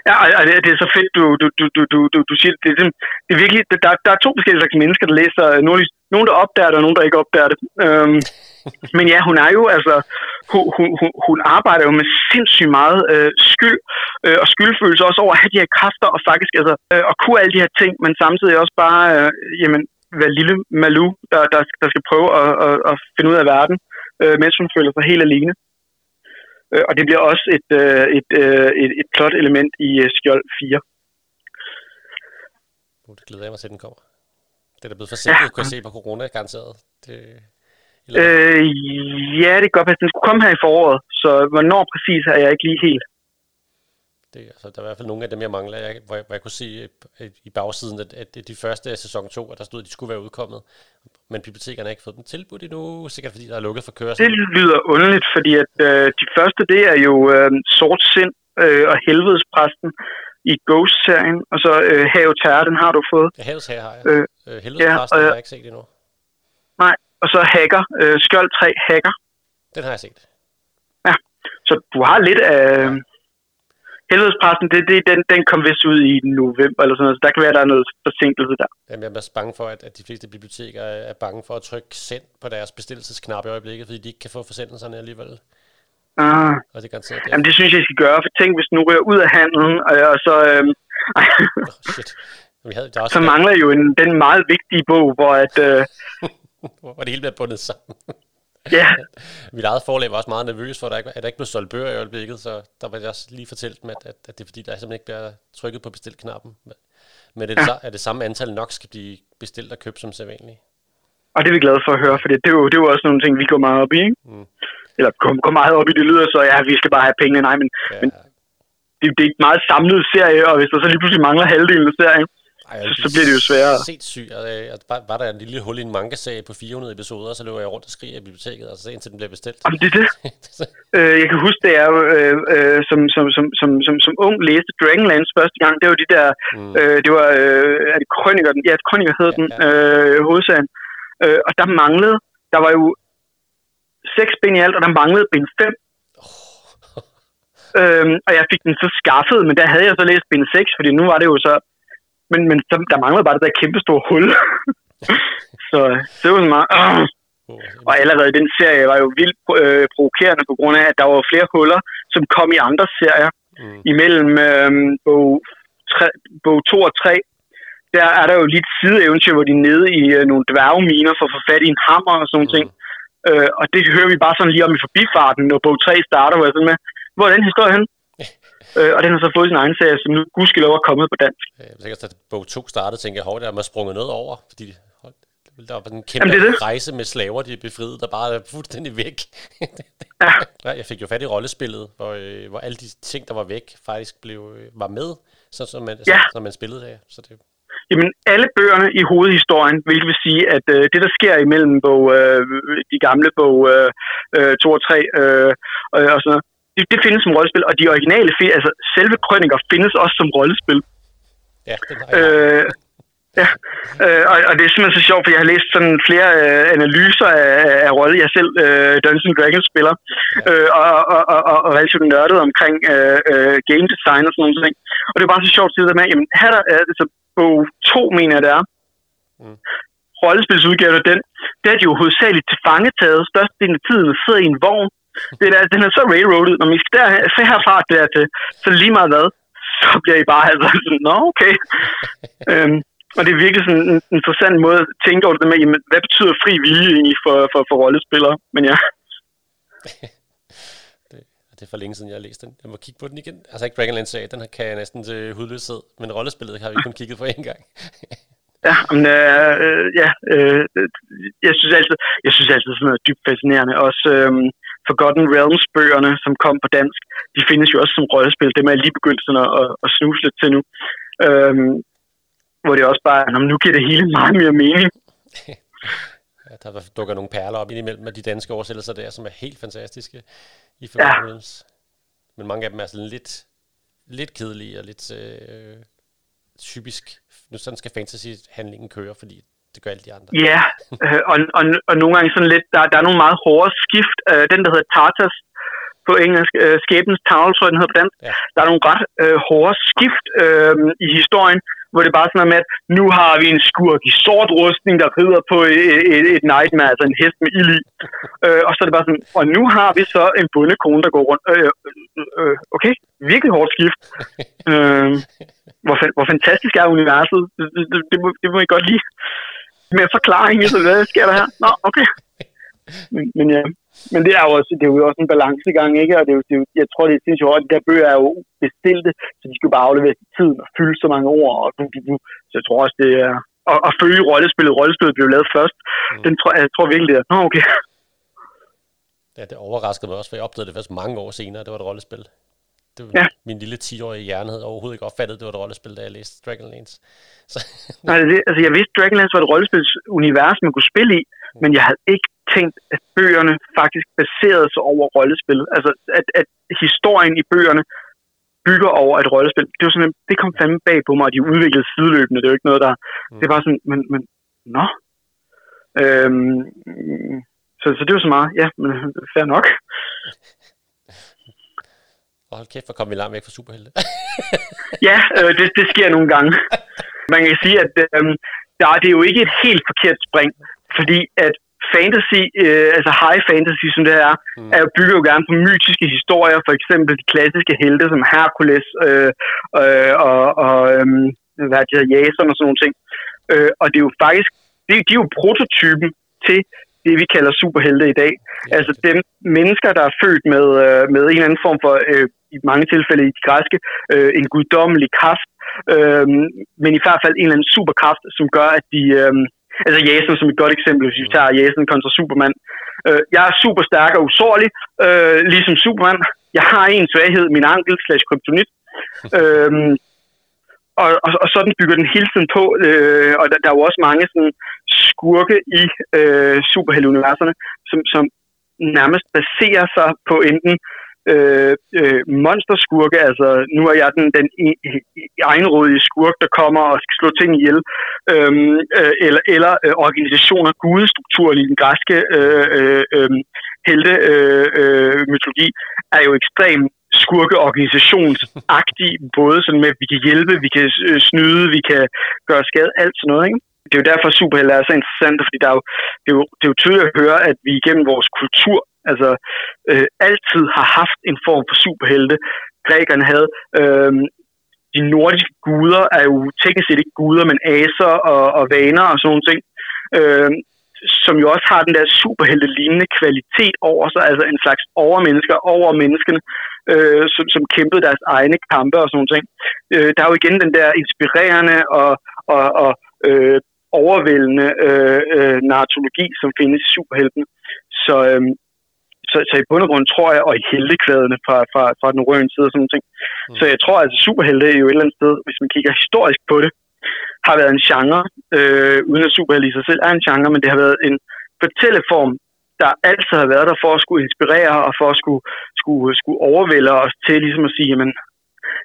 Ja, og det, det er så fedt, du, du, du, du, du, du, siger, det, det, det er virkelig, der, der er to forskellige slags mennesker, der læser, nogle, nogen der opdager det, og nogen der ikke opdager det. Øhm, men ja, hun er jo, altså, hun, hun, hun, hun arbejder jo med sindssygt meget øh, skyld, øh, og skyldfølelse også over at have de her kræfter, og faktisk, altså, øh, og kunne alle de her ting, men samtidig også bare, øh, jamen, være lille Malou, der, der, der skal prøve at, at, at finde ud af verden, øh, mens hun føler sig helt alene. Øh, og det bliver også et, øh, et, øh, et, et plot element i Skjold 4. Uh, det glæder jeg mig til, den kommer. Det er blevet forsinket, ja. kunne jeg se på corona, garanteret. Det, eller? Øh, ja, det kan godt passe. Den skulle komme her i foråret, så hvornår præcis er jeg ikke lige helt. Det, altså, der er i hvert fald nogle af dem, jeg mangler, jeg, hvor, jeg, hvor jeg kunne se i bagsiden, at, at de første af sæson 2, at der stod, at de skulle være udkommet. Men bibliotekerne har ikke fået dem tilbudt endnu, sikkert fordi der er lukket for kørsel. Det lyder underligt, fordi at øh, de første, det er jo øh, Sort Sind øh, og Helvedespræsten i Ghost-serien, og så øh, Have Terror, den har du fået. Ja, Havets Herre har jeg. Øh, øh, Helvedespræsten ja, øh, har jeg ikke set endnu. Nej, og så Hacker, øh, Skjold 3 Hacker. Den har jeg set. Ja, så du har lidt af... Øh, Helvedespressen, det, det, den, den kom vist ud i november eller sådan noget, så der kan være, der er noget forsinkelse der. Jamen, jeg er også bange for, at, at de fleste biblioteker er bange for at trykke send på deres bestillelsesknap i øjeblikket, fordi de ikke kan få forsendelserne alligevel. Ah. Og det, garanteret, det. Jamen, det synes jeg, I skal gøre, for tænk, hvis nu ryger ud af handelen, og, og så... Øhm, oh, shit. Vi havde, der så mangler jo en, den meget vigtige bog, hvor at... Øh, hvor det hele bliver bundet sammen. Ja. Mit eget forlag var også meget nervøs for, at der ikke, at der ikke blev solgt bøger i øjeblikket, så der var jeg også lige fortalt dem, at, at, at det er fordi, der simpelthen ikke bliver trykket på bestil-knappen. Men er det, ja. er det samme antal nok skal blive bestilt og købt som sædvanligt? Og det er vi glade for at høre, for det er jo, det er jo også nogle ting, vi går meget op i, ikke? Mm. Eller går, går meget op i, det lyder så, ja, vi skal bare have pengene, nej, men, ja. men det, det er et meget samlet serie, og hvis der så lige pludselig mangler halvdelen af serien, ej, så, så bliver det jo sværere. Sindssygt. Altså, var, var der en lille hul i en manga-serie på 400 episoder, så løber jeg rundt og skriger i biblioteket, altså indtil den bliver bestilt. Jamen, det er det. øh, jeg kan huske, det er jo, øh, øh, som, som, som, som, som, som ung læste Dragonlance første gang, det var de der, mm. øh, det var, øh, er det Krøniker, ja, Krøniker hed ja, den, ja. Øh, hovedsagen. Øh, og der manglede, der var jo seks bind i alt, og der manglede bind fem. Øhm, og jeg fik den så skaffet, men der havde jeg så læst bind 6, fordi nu var det jo så men, men så, der manglede bare det der kæmpe store hul. så det var sådan meget... Øh. Og allerede den serie var jo vildt øh, provokerende på grund af, at der var flere huller, som kom i andre serier. Mm. Imellem øh, bog, tre, bog 2 og 3, der er der jo lidt sideeventyr, hvor de er nede i øh, nogle dværgeminer for at få fat i en hammer og sådan mm. ting. Øh, og det hører vi bare sådan lige om i forbifarten, når bog 3 starter, hvor jeg sådan med, hvor er den historie hen? Øh, og den har så fået sin egen serie, som nu gudskelov er kommet på dansk. Jeg vil sikkert, at bog 2 startede, tænker jeg, der er sprunget noget over, fordi der var en kæmpe Jamen, det det. rejse med slaver, de er befriet, der bare er fuldstændig væk. ja. Jeg fik jo fat i rollespillet, hvor, øh, hvor alle de ting, der var væk, faktisk blev, øh, var med, så, så man, ja. så, når man spillede af. Så det... Jamen, alle bøgerne i hovedhistorien, hvilket vil sige, at øh, det, der sker imellem bog, øh, de gamle bog øh, 2 øh, og 3 øh, og sådan noget, det, det findes som rollespil, og de originale, altså selve krønninger findes også som rollespil. Ja, det var øh, Ja, øh, og, og det er simpelthen så sjovt, for jeg har læst sådan flere øh, analyser af, af rolle. Jeg selv øh, Dungeons Dragons spiller, ja. øh, og, og, og, og, og relativt nørdet omkring øh, øh, game design og sådan noget. ting. Og det er bare så sjovt at sige med, jamen her der er det så på to, mener jeg det er. Mm. Rollespilsudgaven den, det er de jo hovedsageligt til fangetaget størstedelen af tiden sidder i en vogn det er, den er så railroadet, når vi skal der, herfra der til, så lige meget hvad, så bliver I bare altså sådan, nå okay. øhm, og det er virkelig sådan en interessant måde at tænke over det med, jamen, hvad betyder fri vilje egentlig for, for, for rollespillere? Men ja. det, det er for længe siden, jeg har læst den. Jeg må kigge på den igen. Altså ikke Dragonlance sag, den kan jeg næsten til hudløshed, men rollespillet har vi kun kigget på en gang. Ja, men, øh, øh, ja øh, jeg synes altid, jeg synes altid sådan noget dybt fascinerende. Også øh, Forgotten Realms-bøgerne, som kom på dansk, de findes jo også som rollespil. Dem er jeg lige begyndt sådan at, at snuse lidt til nu. Øhm, hvor det også bare, når nu giver det hele meget mere mening. ja, der dukker nogle perler op indimellem af de danske oversættelser der, som er helt fantastiske i Forgotten ja. Realms. Men mange af dem er sådan lidt, lidt kedelige og lidt øh, typisk. Nu sådan skal fantasy-handlingen køre, fordi det gør alle de andre. Ja, øh, og, og, og nogle gange sådan lidt, der, der er nogle meget hårde skift. Øh, den, der hedder Tartas, på engelsk, øh, skæbens tavle, tror jeg, den hedder på dansk. Ja. Der er nogle ret øh, hårde skift øh, i historien, hvor det er bare sådan noget med, at nu har vi en skurk i sort rustning, der rider på et, et, et nightmare, altså en hest med ild i. Øh, og så er det bare sådan, og nu har vi så en bundekone, der går rundt. Øh, øh, okay, virkelig hårdt skift. øh, hvor, hvor fantastisk er universet. Det, det, det, må, det må I godt lide. Med forklaring, så hvad sker der her? Nå, okay. Men, men ja, men det er jo også, det er jo også en balancegang, ikke? Og det er jo, det er jo, jeg tror, det er sindssygt at de der bøger er jo bestilte, så de skal bare aflevere tiden og fylde så mange ord. Og, så jeg tror også, det er... Og, og følge rollespillet. Rollespillet blev lavet først. Mm. Den tror, jeg tror virkelig, det er... Nå, okay. Ja, det overraskede mig også, for jeg opdagede det først mange år senere, det var et rollespil. Det var ja. Min lille 10-årige hjerne havde overhovedet ikke opfattet, det var et rollespil, da jeg læste Dragonlance. Så. Nej, det, altså jeg vidste, Dragonlance var et rollespilsunivers, man kunne spille i, mm. men jeg havde ikke tænkt, at bøgerne faktisk baserede sig over rollespil. Altså, at, at historien i bøgerne bygger over et rollespil. Det var sådan, det kom fandme bag på mig, at de udviklede sideløbende. Det er jo ikke noget, der... Mm. Det var sådan, men, men nå. Øhm, så, så det var så meget, ja, men fair nok. Og hold kæft, hvor kom vi langt væk fra superhelte. ja, øh, det, det sker nogle gange. Man kan sige, at øh, der, det er jo ikke et helt forkert spring, fordi at fantasy, øh, altså high fantasy, som det er, mm. er jo bygger jo gerne på mytiske historier, for eksempel de klassiske helte som Hercules øh, øh, og, og øh, hvad det hedder, Jason og sådan nogle ting. Øh, og det er jo faktisk, det, de er jo prototypen til det, vi kalder superhelte i dag. Altså dem mennesker, der er født med, øh, med en eller anden form for, øh, i mange tilfælde i de græske, øh, en guddommelig kraft, øh, men i hvert fald en eller anden superkraft, som gør, at de, øh, Altså Jason som et godt eksempel, hvis vi tager Jason kontra Superman. Øh, jeg er super stærk og usårlig, øh, ligesom Superman. Jeg har en svaghed, min ankel slash kryptonit. øhm, og, og, og sådan bygger den hele tiden på, øh, og der, der er jo også mange sådan, skurke i øh, superhelteuniverserne, som, som nærmest baserer sig på enten øh, øh, monsterskurke, altså nu er jeg den, den egenrådige skurk, der kommer og skal slå ting ihjel, øhm, øh, eller, eller øh, organisationer, gudestrukturen i den græske øh, øh, øh, helte øh, øh, mytologi, er jo ekstremt skurkeorganisationsagtig, både sådan med, at vi kan hjælpe, vi kan øh, snyde, vi kan gøre skade, alt sådan noget, ikke? Det er jo derfor, superhelte er så interessant, fordi der er jo, det, er jo, det er jo tydeligt at høre, at vi igennem vores kultur altså øh, altid har haft en form for superhelte. Grækerne havde øh, de nordiske guder er jo teknisk set ikke guder, men aser og, og vaner og sådan nogle ting, øh, som jo også har den der superhelte-lignende kvalitet over sig, altså en slags overmennesker over menneskene, øh, som, som kæmpede deres egne kampe og sådan nogle ting. Øh, der er jo igen den der inspirerende og, og, og øh, overvældende øh, øh, narratologi, som findes i superheltene. Så, øh, så, så i bund og grund tror jeg, og i heldekvædene fra, fra, fra den røde side og sådan noget. Mm. Så jeg tror, altså, superhelte er jo et eller andet sted, hvis man kigger historisk på det, har været en genre, øh, uden at superhelte i sig selv er en genre, men det har været en fortælleform, der altid har været der for at skulle inspirere og for at skulle, skulle, skulle overvælde os til ligesom at sige, jamen,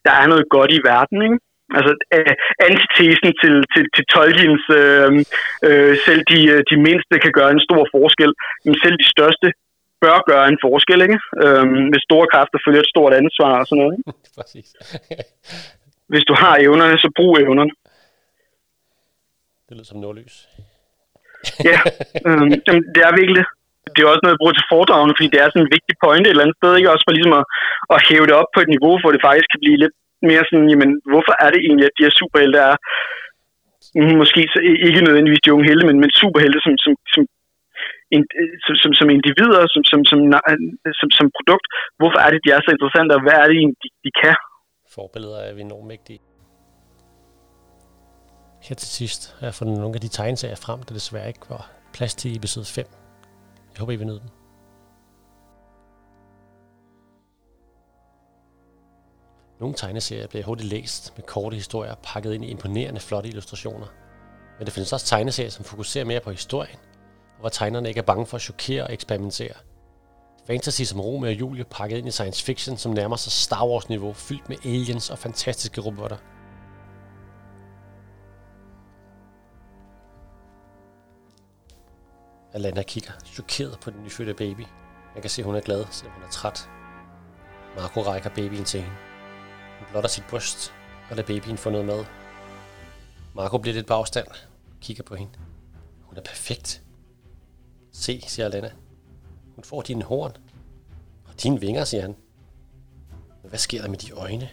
der er noget godt i verden, ikke? Altså øh, antitesen til, til, til Tolkiens øh, øh, selv de, de mindste kan gøre en stor forskel, men selv de største bør gøre en forskel, ikke? Øhm, hvis store kræfter følger et stort ansvar og sådan noget. Ikke? Præcis. hvis du har evnerne, så brug evnerne. Det lyder som nordlys. ja, øhm, det er virkelig det er også noget, jeg bruger til foredragene, fordi det er sådan en vigtig pointe et eller andet sted, ikke? Også for ligesom at, at hæve det op på et niveau, hvor det faktisk kan blive lidt mere sådan, jamen, hvorfor er det egentlig, at de her superhelte er, måske så ikke nødvendigvis de unge helte, men, men superhelte, som, som, som som, som, som individer, som, som, som, som, som produkt. Hvorfor er det, de er så interessante, og hvad er det de, de kan? Forbilleder er vi enormt mægtige. Her til sidst har jeg fundet nogle af de tegneserier frem, der desværre ikke var plads til i episode 5. Jeg håber, I vil nyde dem. Nogle tegneserier bliver hurtigt læst med korte historier pakket ind i imponerende flotte illustrationer. Men der findes også tegneserier, som fokuserer mere på historien og hvor tegnerne ikke er bange for at chokere og eksperimentere. Fantasy som Romeo og Julie pakket ind i science fiction, som nærmer sig Star Wars-niveau, fyldt med aliens og fantastiske robotter. Alana kigger chokeret på den nyfødte baby. Man kan se, at hun er glad, selvom hun er træt. Marco rækker babyen til hende. Hun blotter sit bryst og lader babyen få noget mad. Marco bliver lidt på afstand kigger på hende. Hun er perfekt. Se, siger Alana. Hun får dine horn. Og dine vinger, siger han. Men hvad sker der med de øjne?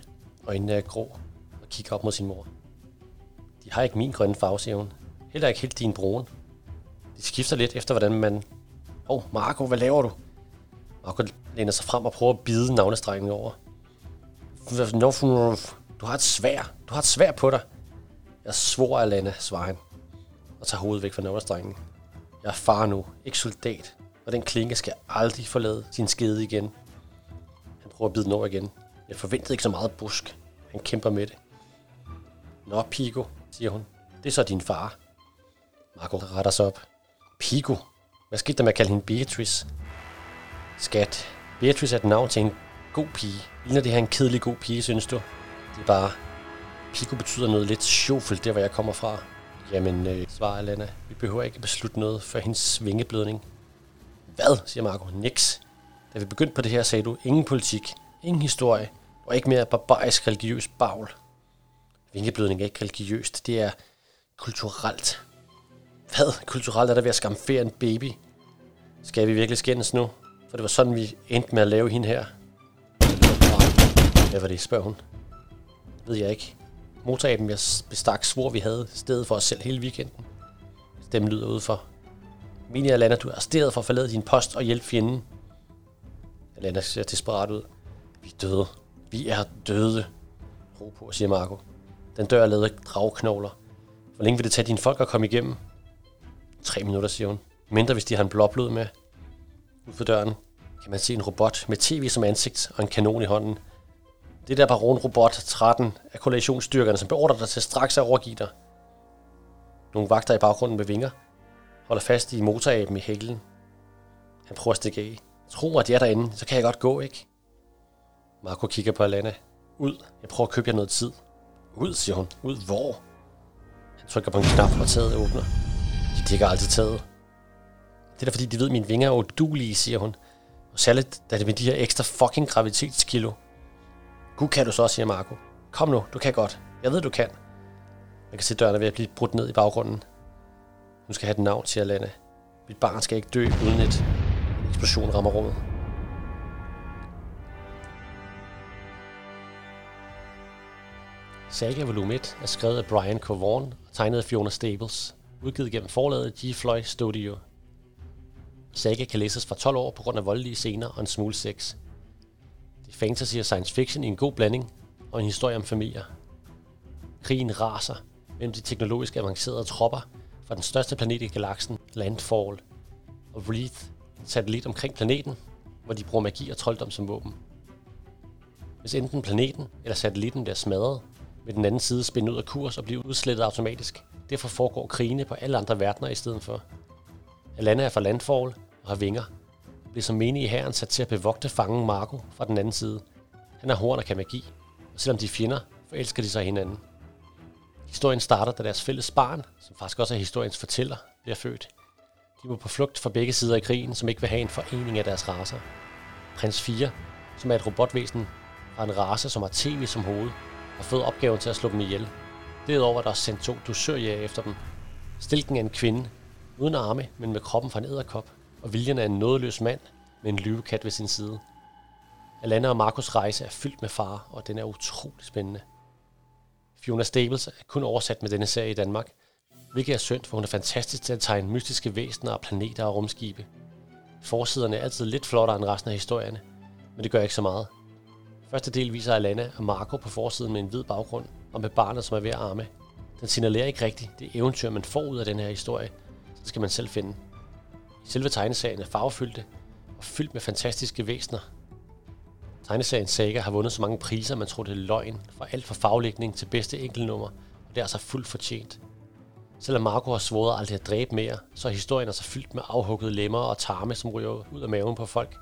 Øjnene er grå og kigger op mod sin mor. De har ikke min grønne farve, siger hun. Heller ikke helt din brune. De skifter lidt efter, hvordan man... Åh, oh, Marco, hvad laver du? Marco læner sig frem og prøver at bide navnestrengen over. Du har et svær. Du har et svær på dig. Jeg svor, Alana, svarer han og tager hovedet væk fra navlestrengen. Jeg er far nu, ikke soldat, og den klinke skal aldrig forlade sin skede igen. Han prøver at bide den over igen. Jeg forventede ikke så meget busk. Han kæmper med det. Nå, Pico, siger hun. Det er så din far. Marco retter sig op. Pico? Hvad skete der med at kalde hende Beatrice? Skat, Beatrice er et navn til en god pige. Ligner det her en kedelig god pige, synes du? Det er bare... Pico betyder noget lidt sjovfuldt, der hvor jeg kommer fra. Jamen, øh, svarer Alana, vi behøver ikke beslutte noget for hendes svingeblødning. Hvad, siger Marco. Nix. Da vi begyndte på det her, sagde du, ingen politik, ingen historie, og ikke mere barbarisk religiøs bagl. Vingeblødning er ikke religiøst, det er kulturelt. Hvad? Kulturelt er der ved at skamfere en baby? Skal vi virkelig skændes nu? For det var sådan, vi endte med at lave hende her. Hvad var det, spørger hun. Ved jeg ikke. Motoraben, jeg bestak, svor vi havde stedet for os selv hele weekenden. Stemmen lyder udenfor. Minia Alana, du er arresteret for at forlade din post og hjælpe fjenden. Alana ser desperat ud. Vi er døde. Vi er døde. Ro på, siger Marco. Den dør er lavet af dragknogler. Hvor længe vil det tage dine folk at komme igennem? Tre minutter, siger hun. Mindre hvis de har en blåblod med. Ud for døren kan man se en robot med tv som ansigt og en kanon i hånden. Det der Baron Robot 13 er koalitionsstyrkerne, som beordrer dig til straks at overgive dig. Nogle vagter i baggrunden med vinger holder fast i motoraben i hæklen. Han prøver at stikke af. Tro mig, at de er derinde, så kan jeg godt gå, ikke? Marco kigger på Alana. Ud. Jeg prøver at købe jer noget tid. Ud, siger hun. Ud hvor? Han trykker på en knap, og taget åbner. De dækker altid taget. Det er da fordi, de ved, at mine vinger er udulige, siger hun. Og særligt, da det med de her ekstra fucking gravitetskilo. Gud kan du så, siger Marco. Kom nu, du kan godt. Jeg ved, du kan. Man kan se dørene ved at blive brudt ned i baggrunden. Hun skal have den navn, siger Alana. Mit barn skal ikke dø uden et eksplosion rammer rummet. Saga Volume 1 er skrevet af Brian K. Vaughan og tegnet af Fiona Staples, udgivet gennem forlaget G. Floyd Studio. Saga kan læses fra 12 år på grund af voldelige scener og en smule sex. Det er fantasy og science fiction i en god blanding, og en historie om familier. Krigen raser mellem de teknologisk avancerede tropper fra den største planet i galaksen, Landfall, og Wreath, en satellit omkring planeten, hvor de bruger magi og trolddom som våben. Hvis enten planeten eller satellitten bliver smadret, med den anden side spænde ud af kurs og blive udslettet automatisk. Derfor foregår krigene på alle andre verdener i stedet for. Alana er fra landforhold og har vinger, blev som menig i herren sat til at bevogte fangen Marco fra den anden side. Han har horn og kan magi, og selvom de er fjender, forelsker de sig hinanden. Historien starter, da deres fælles barn, som faktisk også er historiens fortæller, bliver født. De må på flugt fra begge sider i krigen, som ikke vil have en forening af deres raser. Prins 4, som er et robotvæsen har en race, som har tv som hoved, og fået opgaven til at slå dem ihjel. Derudover er der sendt to dusørjæger efter dem. Stilken er en kvinde, uden arme, men med kroppen fra en æderkop, og viljen er en nådeløs mand med en lyvekat ved sin side. Alana og Markus rejse er fyldt med fare, og den er utrolig spændende. Fiona Staples er kun oversat med denne serie i Danmark, hvilket er synd, for hun er fantastisk til at tegne mystiske væsener og planeter og rumskibe. Forsiderne er altid lidt flottere end resten af historierne, men det gør ikke så meget. Første del viser Alana og Marco på forsiden med en hvid baggrund, og med barnet, som er ved at arme. Den signalerer ikke rigtigt det eventyr, man får ud af den her historie, så skal man selv finde. Selve tegneserien er farvefyldte og fyldt med fantastiske væsener. Tegneserien Saga har vundet så mange priser, man tror det er løgn, fra alt fra faglægning til bedste enkeltnummer, og det er altså fuldt fortjent. Selvom Marco har svoret aldrig at dræbe mere, så er historien altså fyldt med afhuggede lemmer og tarme, som ryger ud af maven på folk.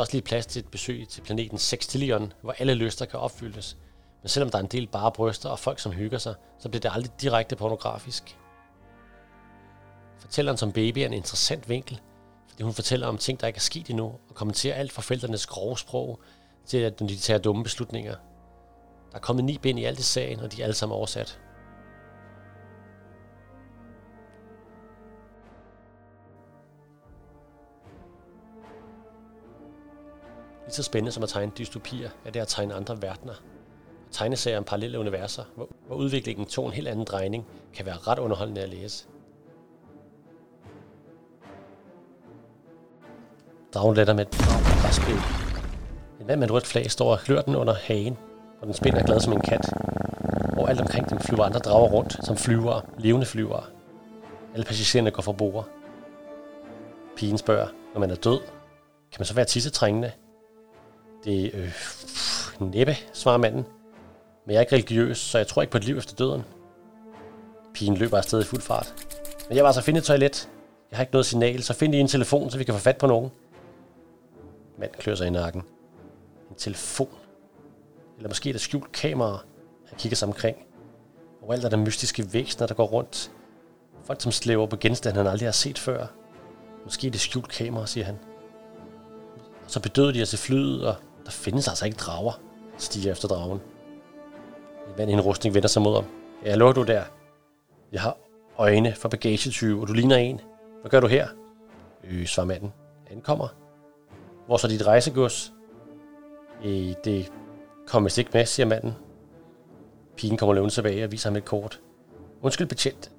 Der er også lige plads til et besøg til planeten Sextillion, hvor alle lyster kan opfyldes. Men selvom der er en del bare bryster og folk, som hygger sig, så bliver det aldrig direkte pornografisk. Fortælleren som baby er en interessant vinkel, fordi hun fortæller om ting, der ikke er sket endnu, og kommenterer alt fra forældrenes grove sprog, til at de tager dumme beslutninger. Der er kommet ni bind i alt i sagen, og de er alle sammen oversat. Lige så spændende som at tegne dystopier, er det at tegne andre verdener. Tegneserier om parallelle universer, hvor, hvor udviklingen tog en helt anden drejning, kan være ret underholdende at læse. Dragen letter med et græsbæl. En mand med et rødt flag står og klør den under hagen, og den spænder glad som en kat. Og alt omkring dem flyver andre drager rundt, som flyvere, levende flyvere. Alle passagererne går fra bord. Pigen spørger, når man er død, kan man så være tissetrængende? Det øh, næppe, svarer manden. Men jeg er ikke religiøs, så jeg tror ikke på et liv efter døden. Pigen løber afsted i fuld fart. Men jeg var altså finde et toilet. Jeg har ikke noget signal, så find lige en telefon, så vi kan få fat på nogen. Manden klør sig i nakken. En telefon. Eller måske et skjult kamera. Han kigger sig omkring. alt er der mystiske væsener, der går rundt. Folk, som slæver på genstande, han aldrig har set før. Måske er det skjult kamera, siger han. Og så bedøde de os i flyet, og der findes altså ikke drager, stiger efter dragen. I mand i en rustning vender sig mod ham. Ja, lå du der? Jeg har øjne for bagagetyve, og du ligner en. Hvad gør du her? Øh, svarer manden. Ankommer. Hvor så dit rejsegods? Øh, det kommer vist ikke med, siger manden. Pigen kommer løvende tilbage og viser ham et kort. Undskyld, betjent.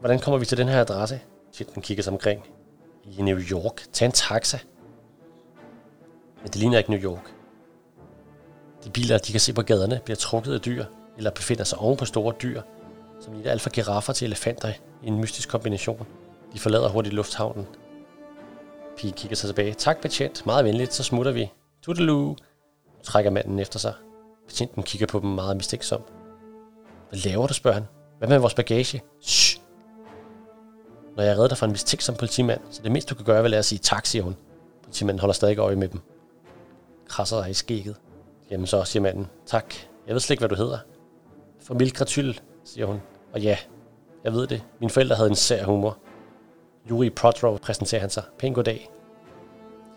Hvordan kommer vi til den her adresse? Betjenten kigger sig omkring. I New York. Tag en taxa. Men det ligner ikke New York. De biler, de kan se på gaderne, bliver trukket af dyr, eller befinder sig oven på store dyr, som ligner alt fra giraffer til elefanter i en mystisk kombination. De forlader hurtigt lufthavnen. Pige kigger sig tilbage. Tak, betjent. Meget venligt, så smutter vi. Tudelu! Trækker manden efter sig. Betjenten kigger på dem meget mistænksom. Hvad laver du, spørger han. Hvad med vores bagage? Shh. Når jeg redder dig fra en mistænksom politimand, så det mindste du kan gøre, vil at sige tak, siger hun. Politimanden holder stadig øje med dem. Krasser dig i skægget. Jamen så, siger manden. Tak. Jeg ved slet ikke, hvad du hedder. Familie Gratyl, siger hun. Og ja, jeg ved det. Mine forældre havde en sær humor. Yuri Protrov præsenterer han sig. Pæn goddag.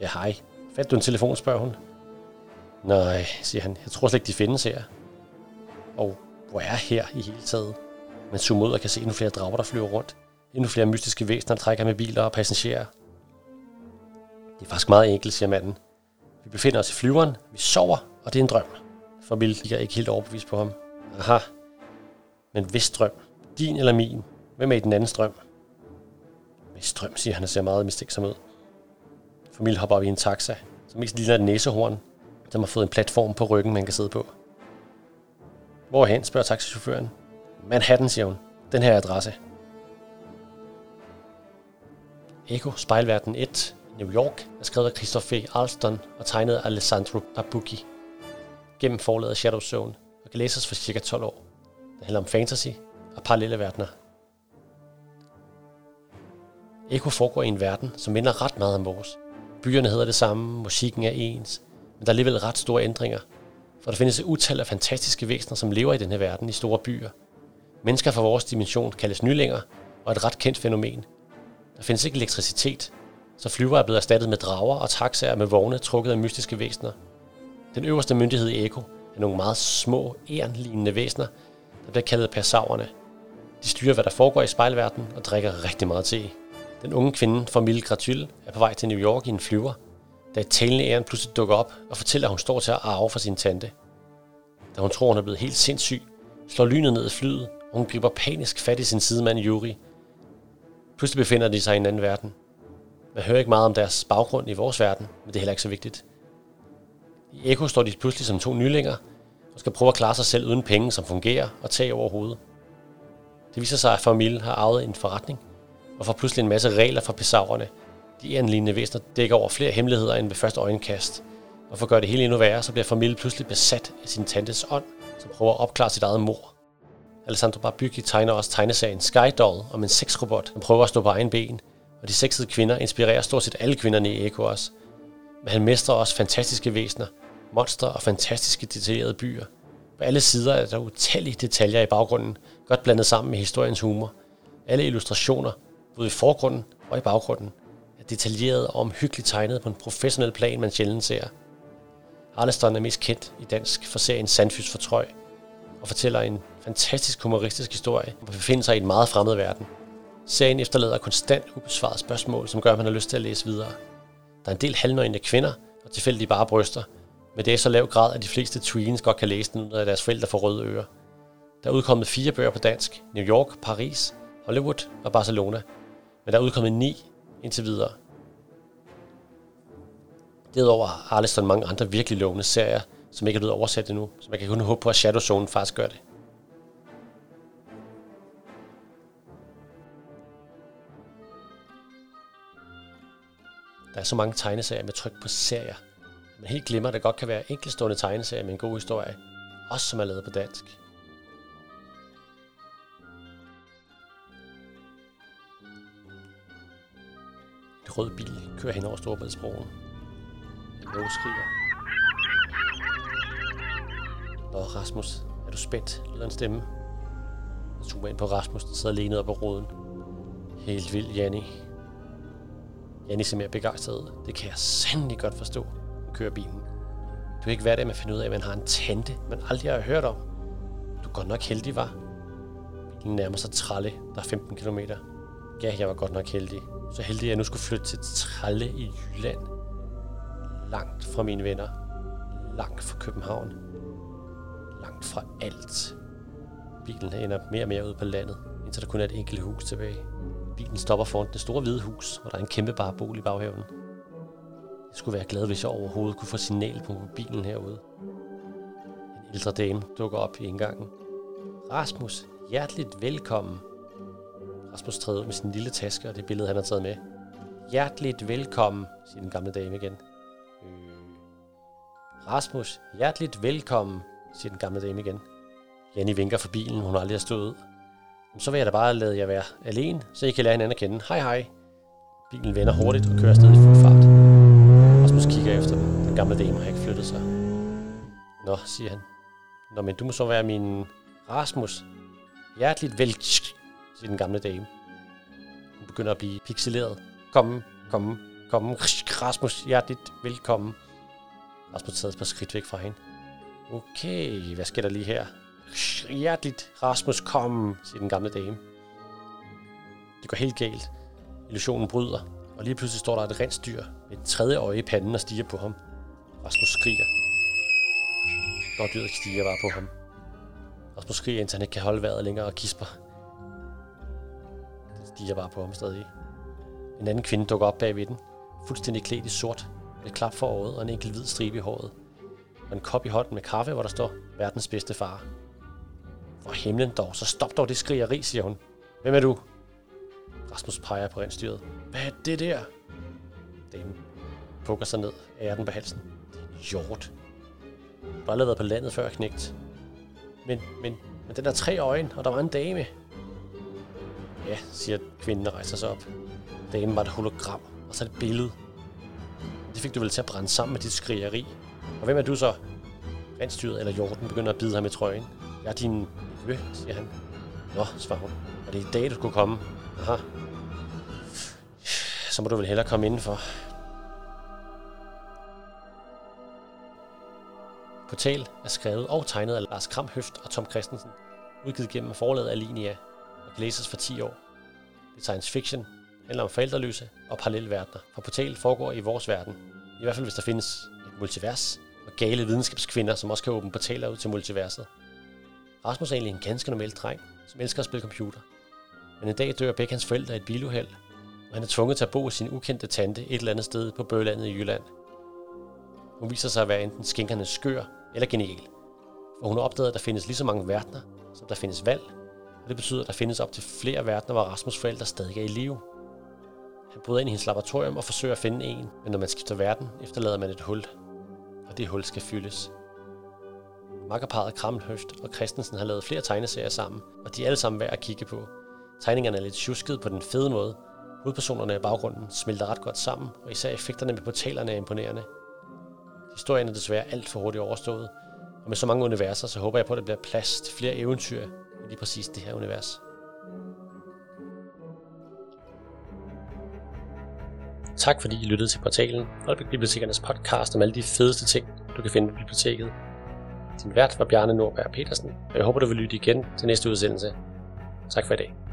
Ja, hej. Fandt du en telefon, spørger hun. Nej, siger han. Jeg tror slet ikke, de findes her. Og hvor er her i hele taget? Man zoomer ud og kan se endnu flere drager, der flyver rundt. Endnu flere mystiske væsener, der trækker med biler og passagerer. Det er faktisk meget enkelt, siger manden. Vi befinder os i flyveren, vi sover, og det er en drøm. For Bill er ikke helt overbevist på ham. Aha. Men hvis drøm? Din eller min? Hvem er i den anden drøm? Hvis drøm, siger han og ser meget mistænksom ud. Familie hopper op i en taxa, som mest ligner et næsehorn, som har fået en platform på ryggen, man kan sidde på. Hvorhen, spørger taxichaufføren. Manhattan, siger hun. Den her adresse. Eko, spejlverden 1, New York, er skrevet af Christopher Alston og tegnet af Alessandro Babucchi. Gennem forladet Shadow Zone og kan læses for cirka 12 år. Det handler om fantasy og parallelle verdener. Eko foregår i en verden, som minder ret meget om vores. Byerne hedder det samme, musikken er ens, men der er alligevel ret store ændringer. For der findes et utal af fantastiske væsener, som lever i denne verden i store byer. Mennesker fra vores dimension kaldes nylinger, og et ret kendt fænomen. Der findes ikke elektricitet, så flyver er blevet erstattet med drager og taxaer med vogne trukket af mystiske væsener. Den øverste myndighed i Eko er nogle meget små, ærnlignende væsener, der bliver kaldet persaverne. De styrer, hvad der foregår i spejlverdenen og drikker rigtig meget te. Den unge kvinde fra Mille Gratyl er på vej til New York i en flyver, da et talende æren pludselig dukker op og fortæller, at hun står til at arve fra sin tante. Da hun tror, hun er blevet helt sindssyg, slår lynet ned i flyet, og hun griber panisk fat i sin sidemand Yuri. Pludselig befinder de sig i en anden verden. Man hører ikke meget om deres baggrund i vores verden, men det er heller ikke så vigtigt. I Eko står de pludselig som to nylinger, og skal prøve at klare sig selv uden penge, som fungerer og tage over hovedet. Det viser sig, at familien har arvet en forretning, og får pludselig en masse regler fra pesaverne. De anlignende væsener dækker over flere hemmeligheder end ved første øjenkast. Og for at gøre det hele endnu værre, så bliver familien pludselig besat af sin tantes ånd, som prøver at opklare sit eget mor. Alessandro Barbucchi tegner også tegneserien Skydoll om en sexrobot, som prøver at stå på egen ben, og de sexede kvinder inspirerer stort set alle kvinderne i Eko også. Men han mestrer også fantastiske væsener, monstre og fantastiske detaljerede byer. På alle sider er der utallige detaljer i baggrunden, godt blandet sammen med historiens humor. Alle illustrationer, både i forgrunden og i baggrunden, er detaljeret og omhyggeligt tegnet på en professionel plan, man sjældent ser. Arleston er mest kendt i dansk for serien Sandfys for Trøj, og fortæller en fantastisk humoristisk historie, hvor vi befinder sig i en meget fremmed verden. Serien efterlader konstant ubesvarede spørgsmål, som gør, at man har lyst til at læse videre. Der er en del halvnøgne kvinder og tilfældige bare bryster, men det er så lav grad, at de fleste tweens godt kan læse den, når deres forældre får røde ører. Der er udkommet fire bøger på dansk. New York, Paris, Hollywood og Barcelona. Men der er udkommet ni indtil videre. Derudover har Arleston mange andre virkelig lovende serier, som ikke er blevet oversat endnu, så man kan kun håbe på, at Shadow Zone faktisk gør det. Der er så mange tegneserier med tryk på serier. Man helt glemmer, at det godt kan være enkeltstående tegneserier med en god historie, også som er lavet på dansk. En rød bil kører hen over Storbæltsbroen. En lov skriger. Nå, Rasmus, er du spændt? lyder en stemme. Jeg zoomer ind på Rasmus, der sidder alene oppe på roden. Helt vildt, Janni. Janni ser mere begejstret ud. Det kan jeg sandelig godt forstå. Kører bilen. Du er ikke værd med at finde ud af, at man har en tante, man aldrig har hørt om. Du er godt nok heldig, var. Bilen nærmer sig Tralle, der er 15 km. Ja, jeg var godt nok heldig. Så heldig, at jeg nu skulle flytte til Tralle i Jylland. Langt fra mine venner. Langt fra København. Langt fra alt. Bilen ender mere og mere ude på landet, indtil der kun er et enkelt hus tilbage. Bilen stopper foran det store hvide hus, hvor der er en kæmpe barbol i baghaven. Jeg skulle være glad, hvis jeg overhovedet kunne få signal på mobilen herude. En ældre dame dukker op i indgangen. Rasmus, hjerteligt velkommen. Rasmus træder med sin lille taske og det billede, han har taget med. Hjerteligt velkommen, siger den gamle dame igen. Øh. Rasmus, hjerteligt velkommen, siger den gamle dame igen. Jenny vinker for bilen, hun aldrig har stået ud. Så vil jeg da bare lade jer være alene, så I kan lære hinanden at kende. Hej hej. Bilen vender hurtigt og kører afsted i fuld kigger efter den. Den gamle dame har ikke flyttet sig. Nå, siger han. Nå, men du må så være min Rasmus. Hjerteligt vel, siger den gamle dame. Hun begynder at blive pixeleret. Kom, kom, kom. Rasmus, hjerteligt velkommen. Rasmus tager et par skridt væk fra hende. Okay, hvad sker der lige her? Hjerteligt, Rasmus, kom, siger den gamle dame. Det går helt galt. Illusionen bryder, og lige pludselig står der et rensdyr med et tredje øje i panden og stiger på ham. Rasmus skriger. Når dyret stiger bare på ham. Rasmus skriger, indtil han ikke kan holde vejret længere og kisper. Den stiger bare på ham stadig. En anden kvinde dukker op bagved den, fuldstændig klædt i sort, med et klap for øjet og en enkelt hvid stribe i håret. Og en kop i hånden med kaffe, hvor der står, verdens bedste far. For himlen dog, så stop dog det skrigeri, siger hun. Hvem er du? Rasmus peger på rensdyret. Hvad er det der? Damen pukker sig ned, af den på halsen. Det er en hjort. Du har aldrig været på landet før, knægt. Men, men, men den der tre øjne, og der var en dame. Ja, siger kvinden og rejser sig op. Damen var et hologram, og så et billede. Det fik du vel til at brænde sammen med dit skrigeri. Og hvem er du så? Rensdyret eller hjorten begynder at bide ham i trøjen. Jeg er din nevø, siger han. Nå, svarer hun. Er det i dag, du skulle komme? Aha. Så må du vel hellere komme indenfor. Portal er skrevet og tegnet af Lars Kramhøft og Tom Christensen, udgivet gennem forlaget Alinea og kan læses for 10 år. Det er science fiction, handler om forældreløse og parallelle verdener, for Portal foregår i vores verden. I hvert fald hvis der findes et multivers og gale videnskabskvinder, som også kan åbne portaler ud til multiverset. Rasmus er egentlig en ganske normal dreng, som elsker at spille computer. Men en dag dør begge hans forældre i et biluheld, han er tvunget til at bo hos sin ukendte tante et eller andet sted på Bølandet i Jylland. Hun viser sig at være enten skinkernes skør eller genial, for hun har opdaget, at der findes lige så mange verdener, som der findes valg, og det betyder, at der findes op til flere verdener, hvor Rasmus' forældre stadig er i live. Han bryder ind i hendes laboratorium og forsøger at finde en, men når man skifter verden, efterlader man et hul, og det hul skal fyldes. Makkerparet Krammelhøft og Christensen har lavet flere tegneserier sammen, og de er alle sammen værd at kigge på. Tegningerne er lidt tjusket på den fede måde. Hovedpersonerne i baggrunden smelter ret godt sammen, og især effekterne med portalerne er imponerende. Historien er desværre alt for hurtigt overstået, og med så mange universer, så håber jeg på, at der bliver plads til flere eventyr i lige præcis det her univers. Tak fordi I lyttede til portalen, og Bibliotekernes podcast om alle de fedeste ting, du kan finde på biblioteket. Din vært var Bjarne Nordberg Petersen, og jeg håber, du vil lytte igen til næste udsendelse. Tak for i dag.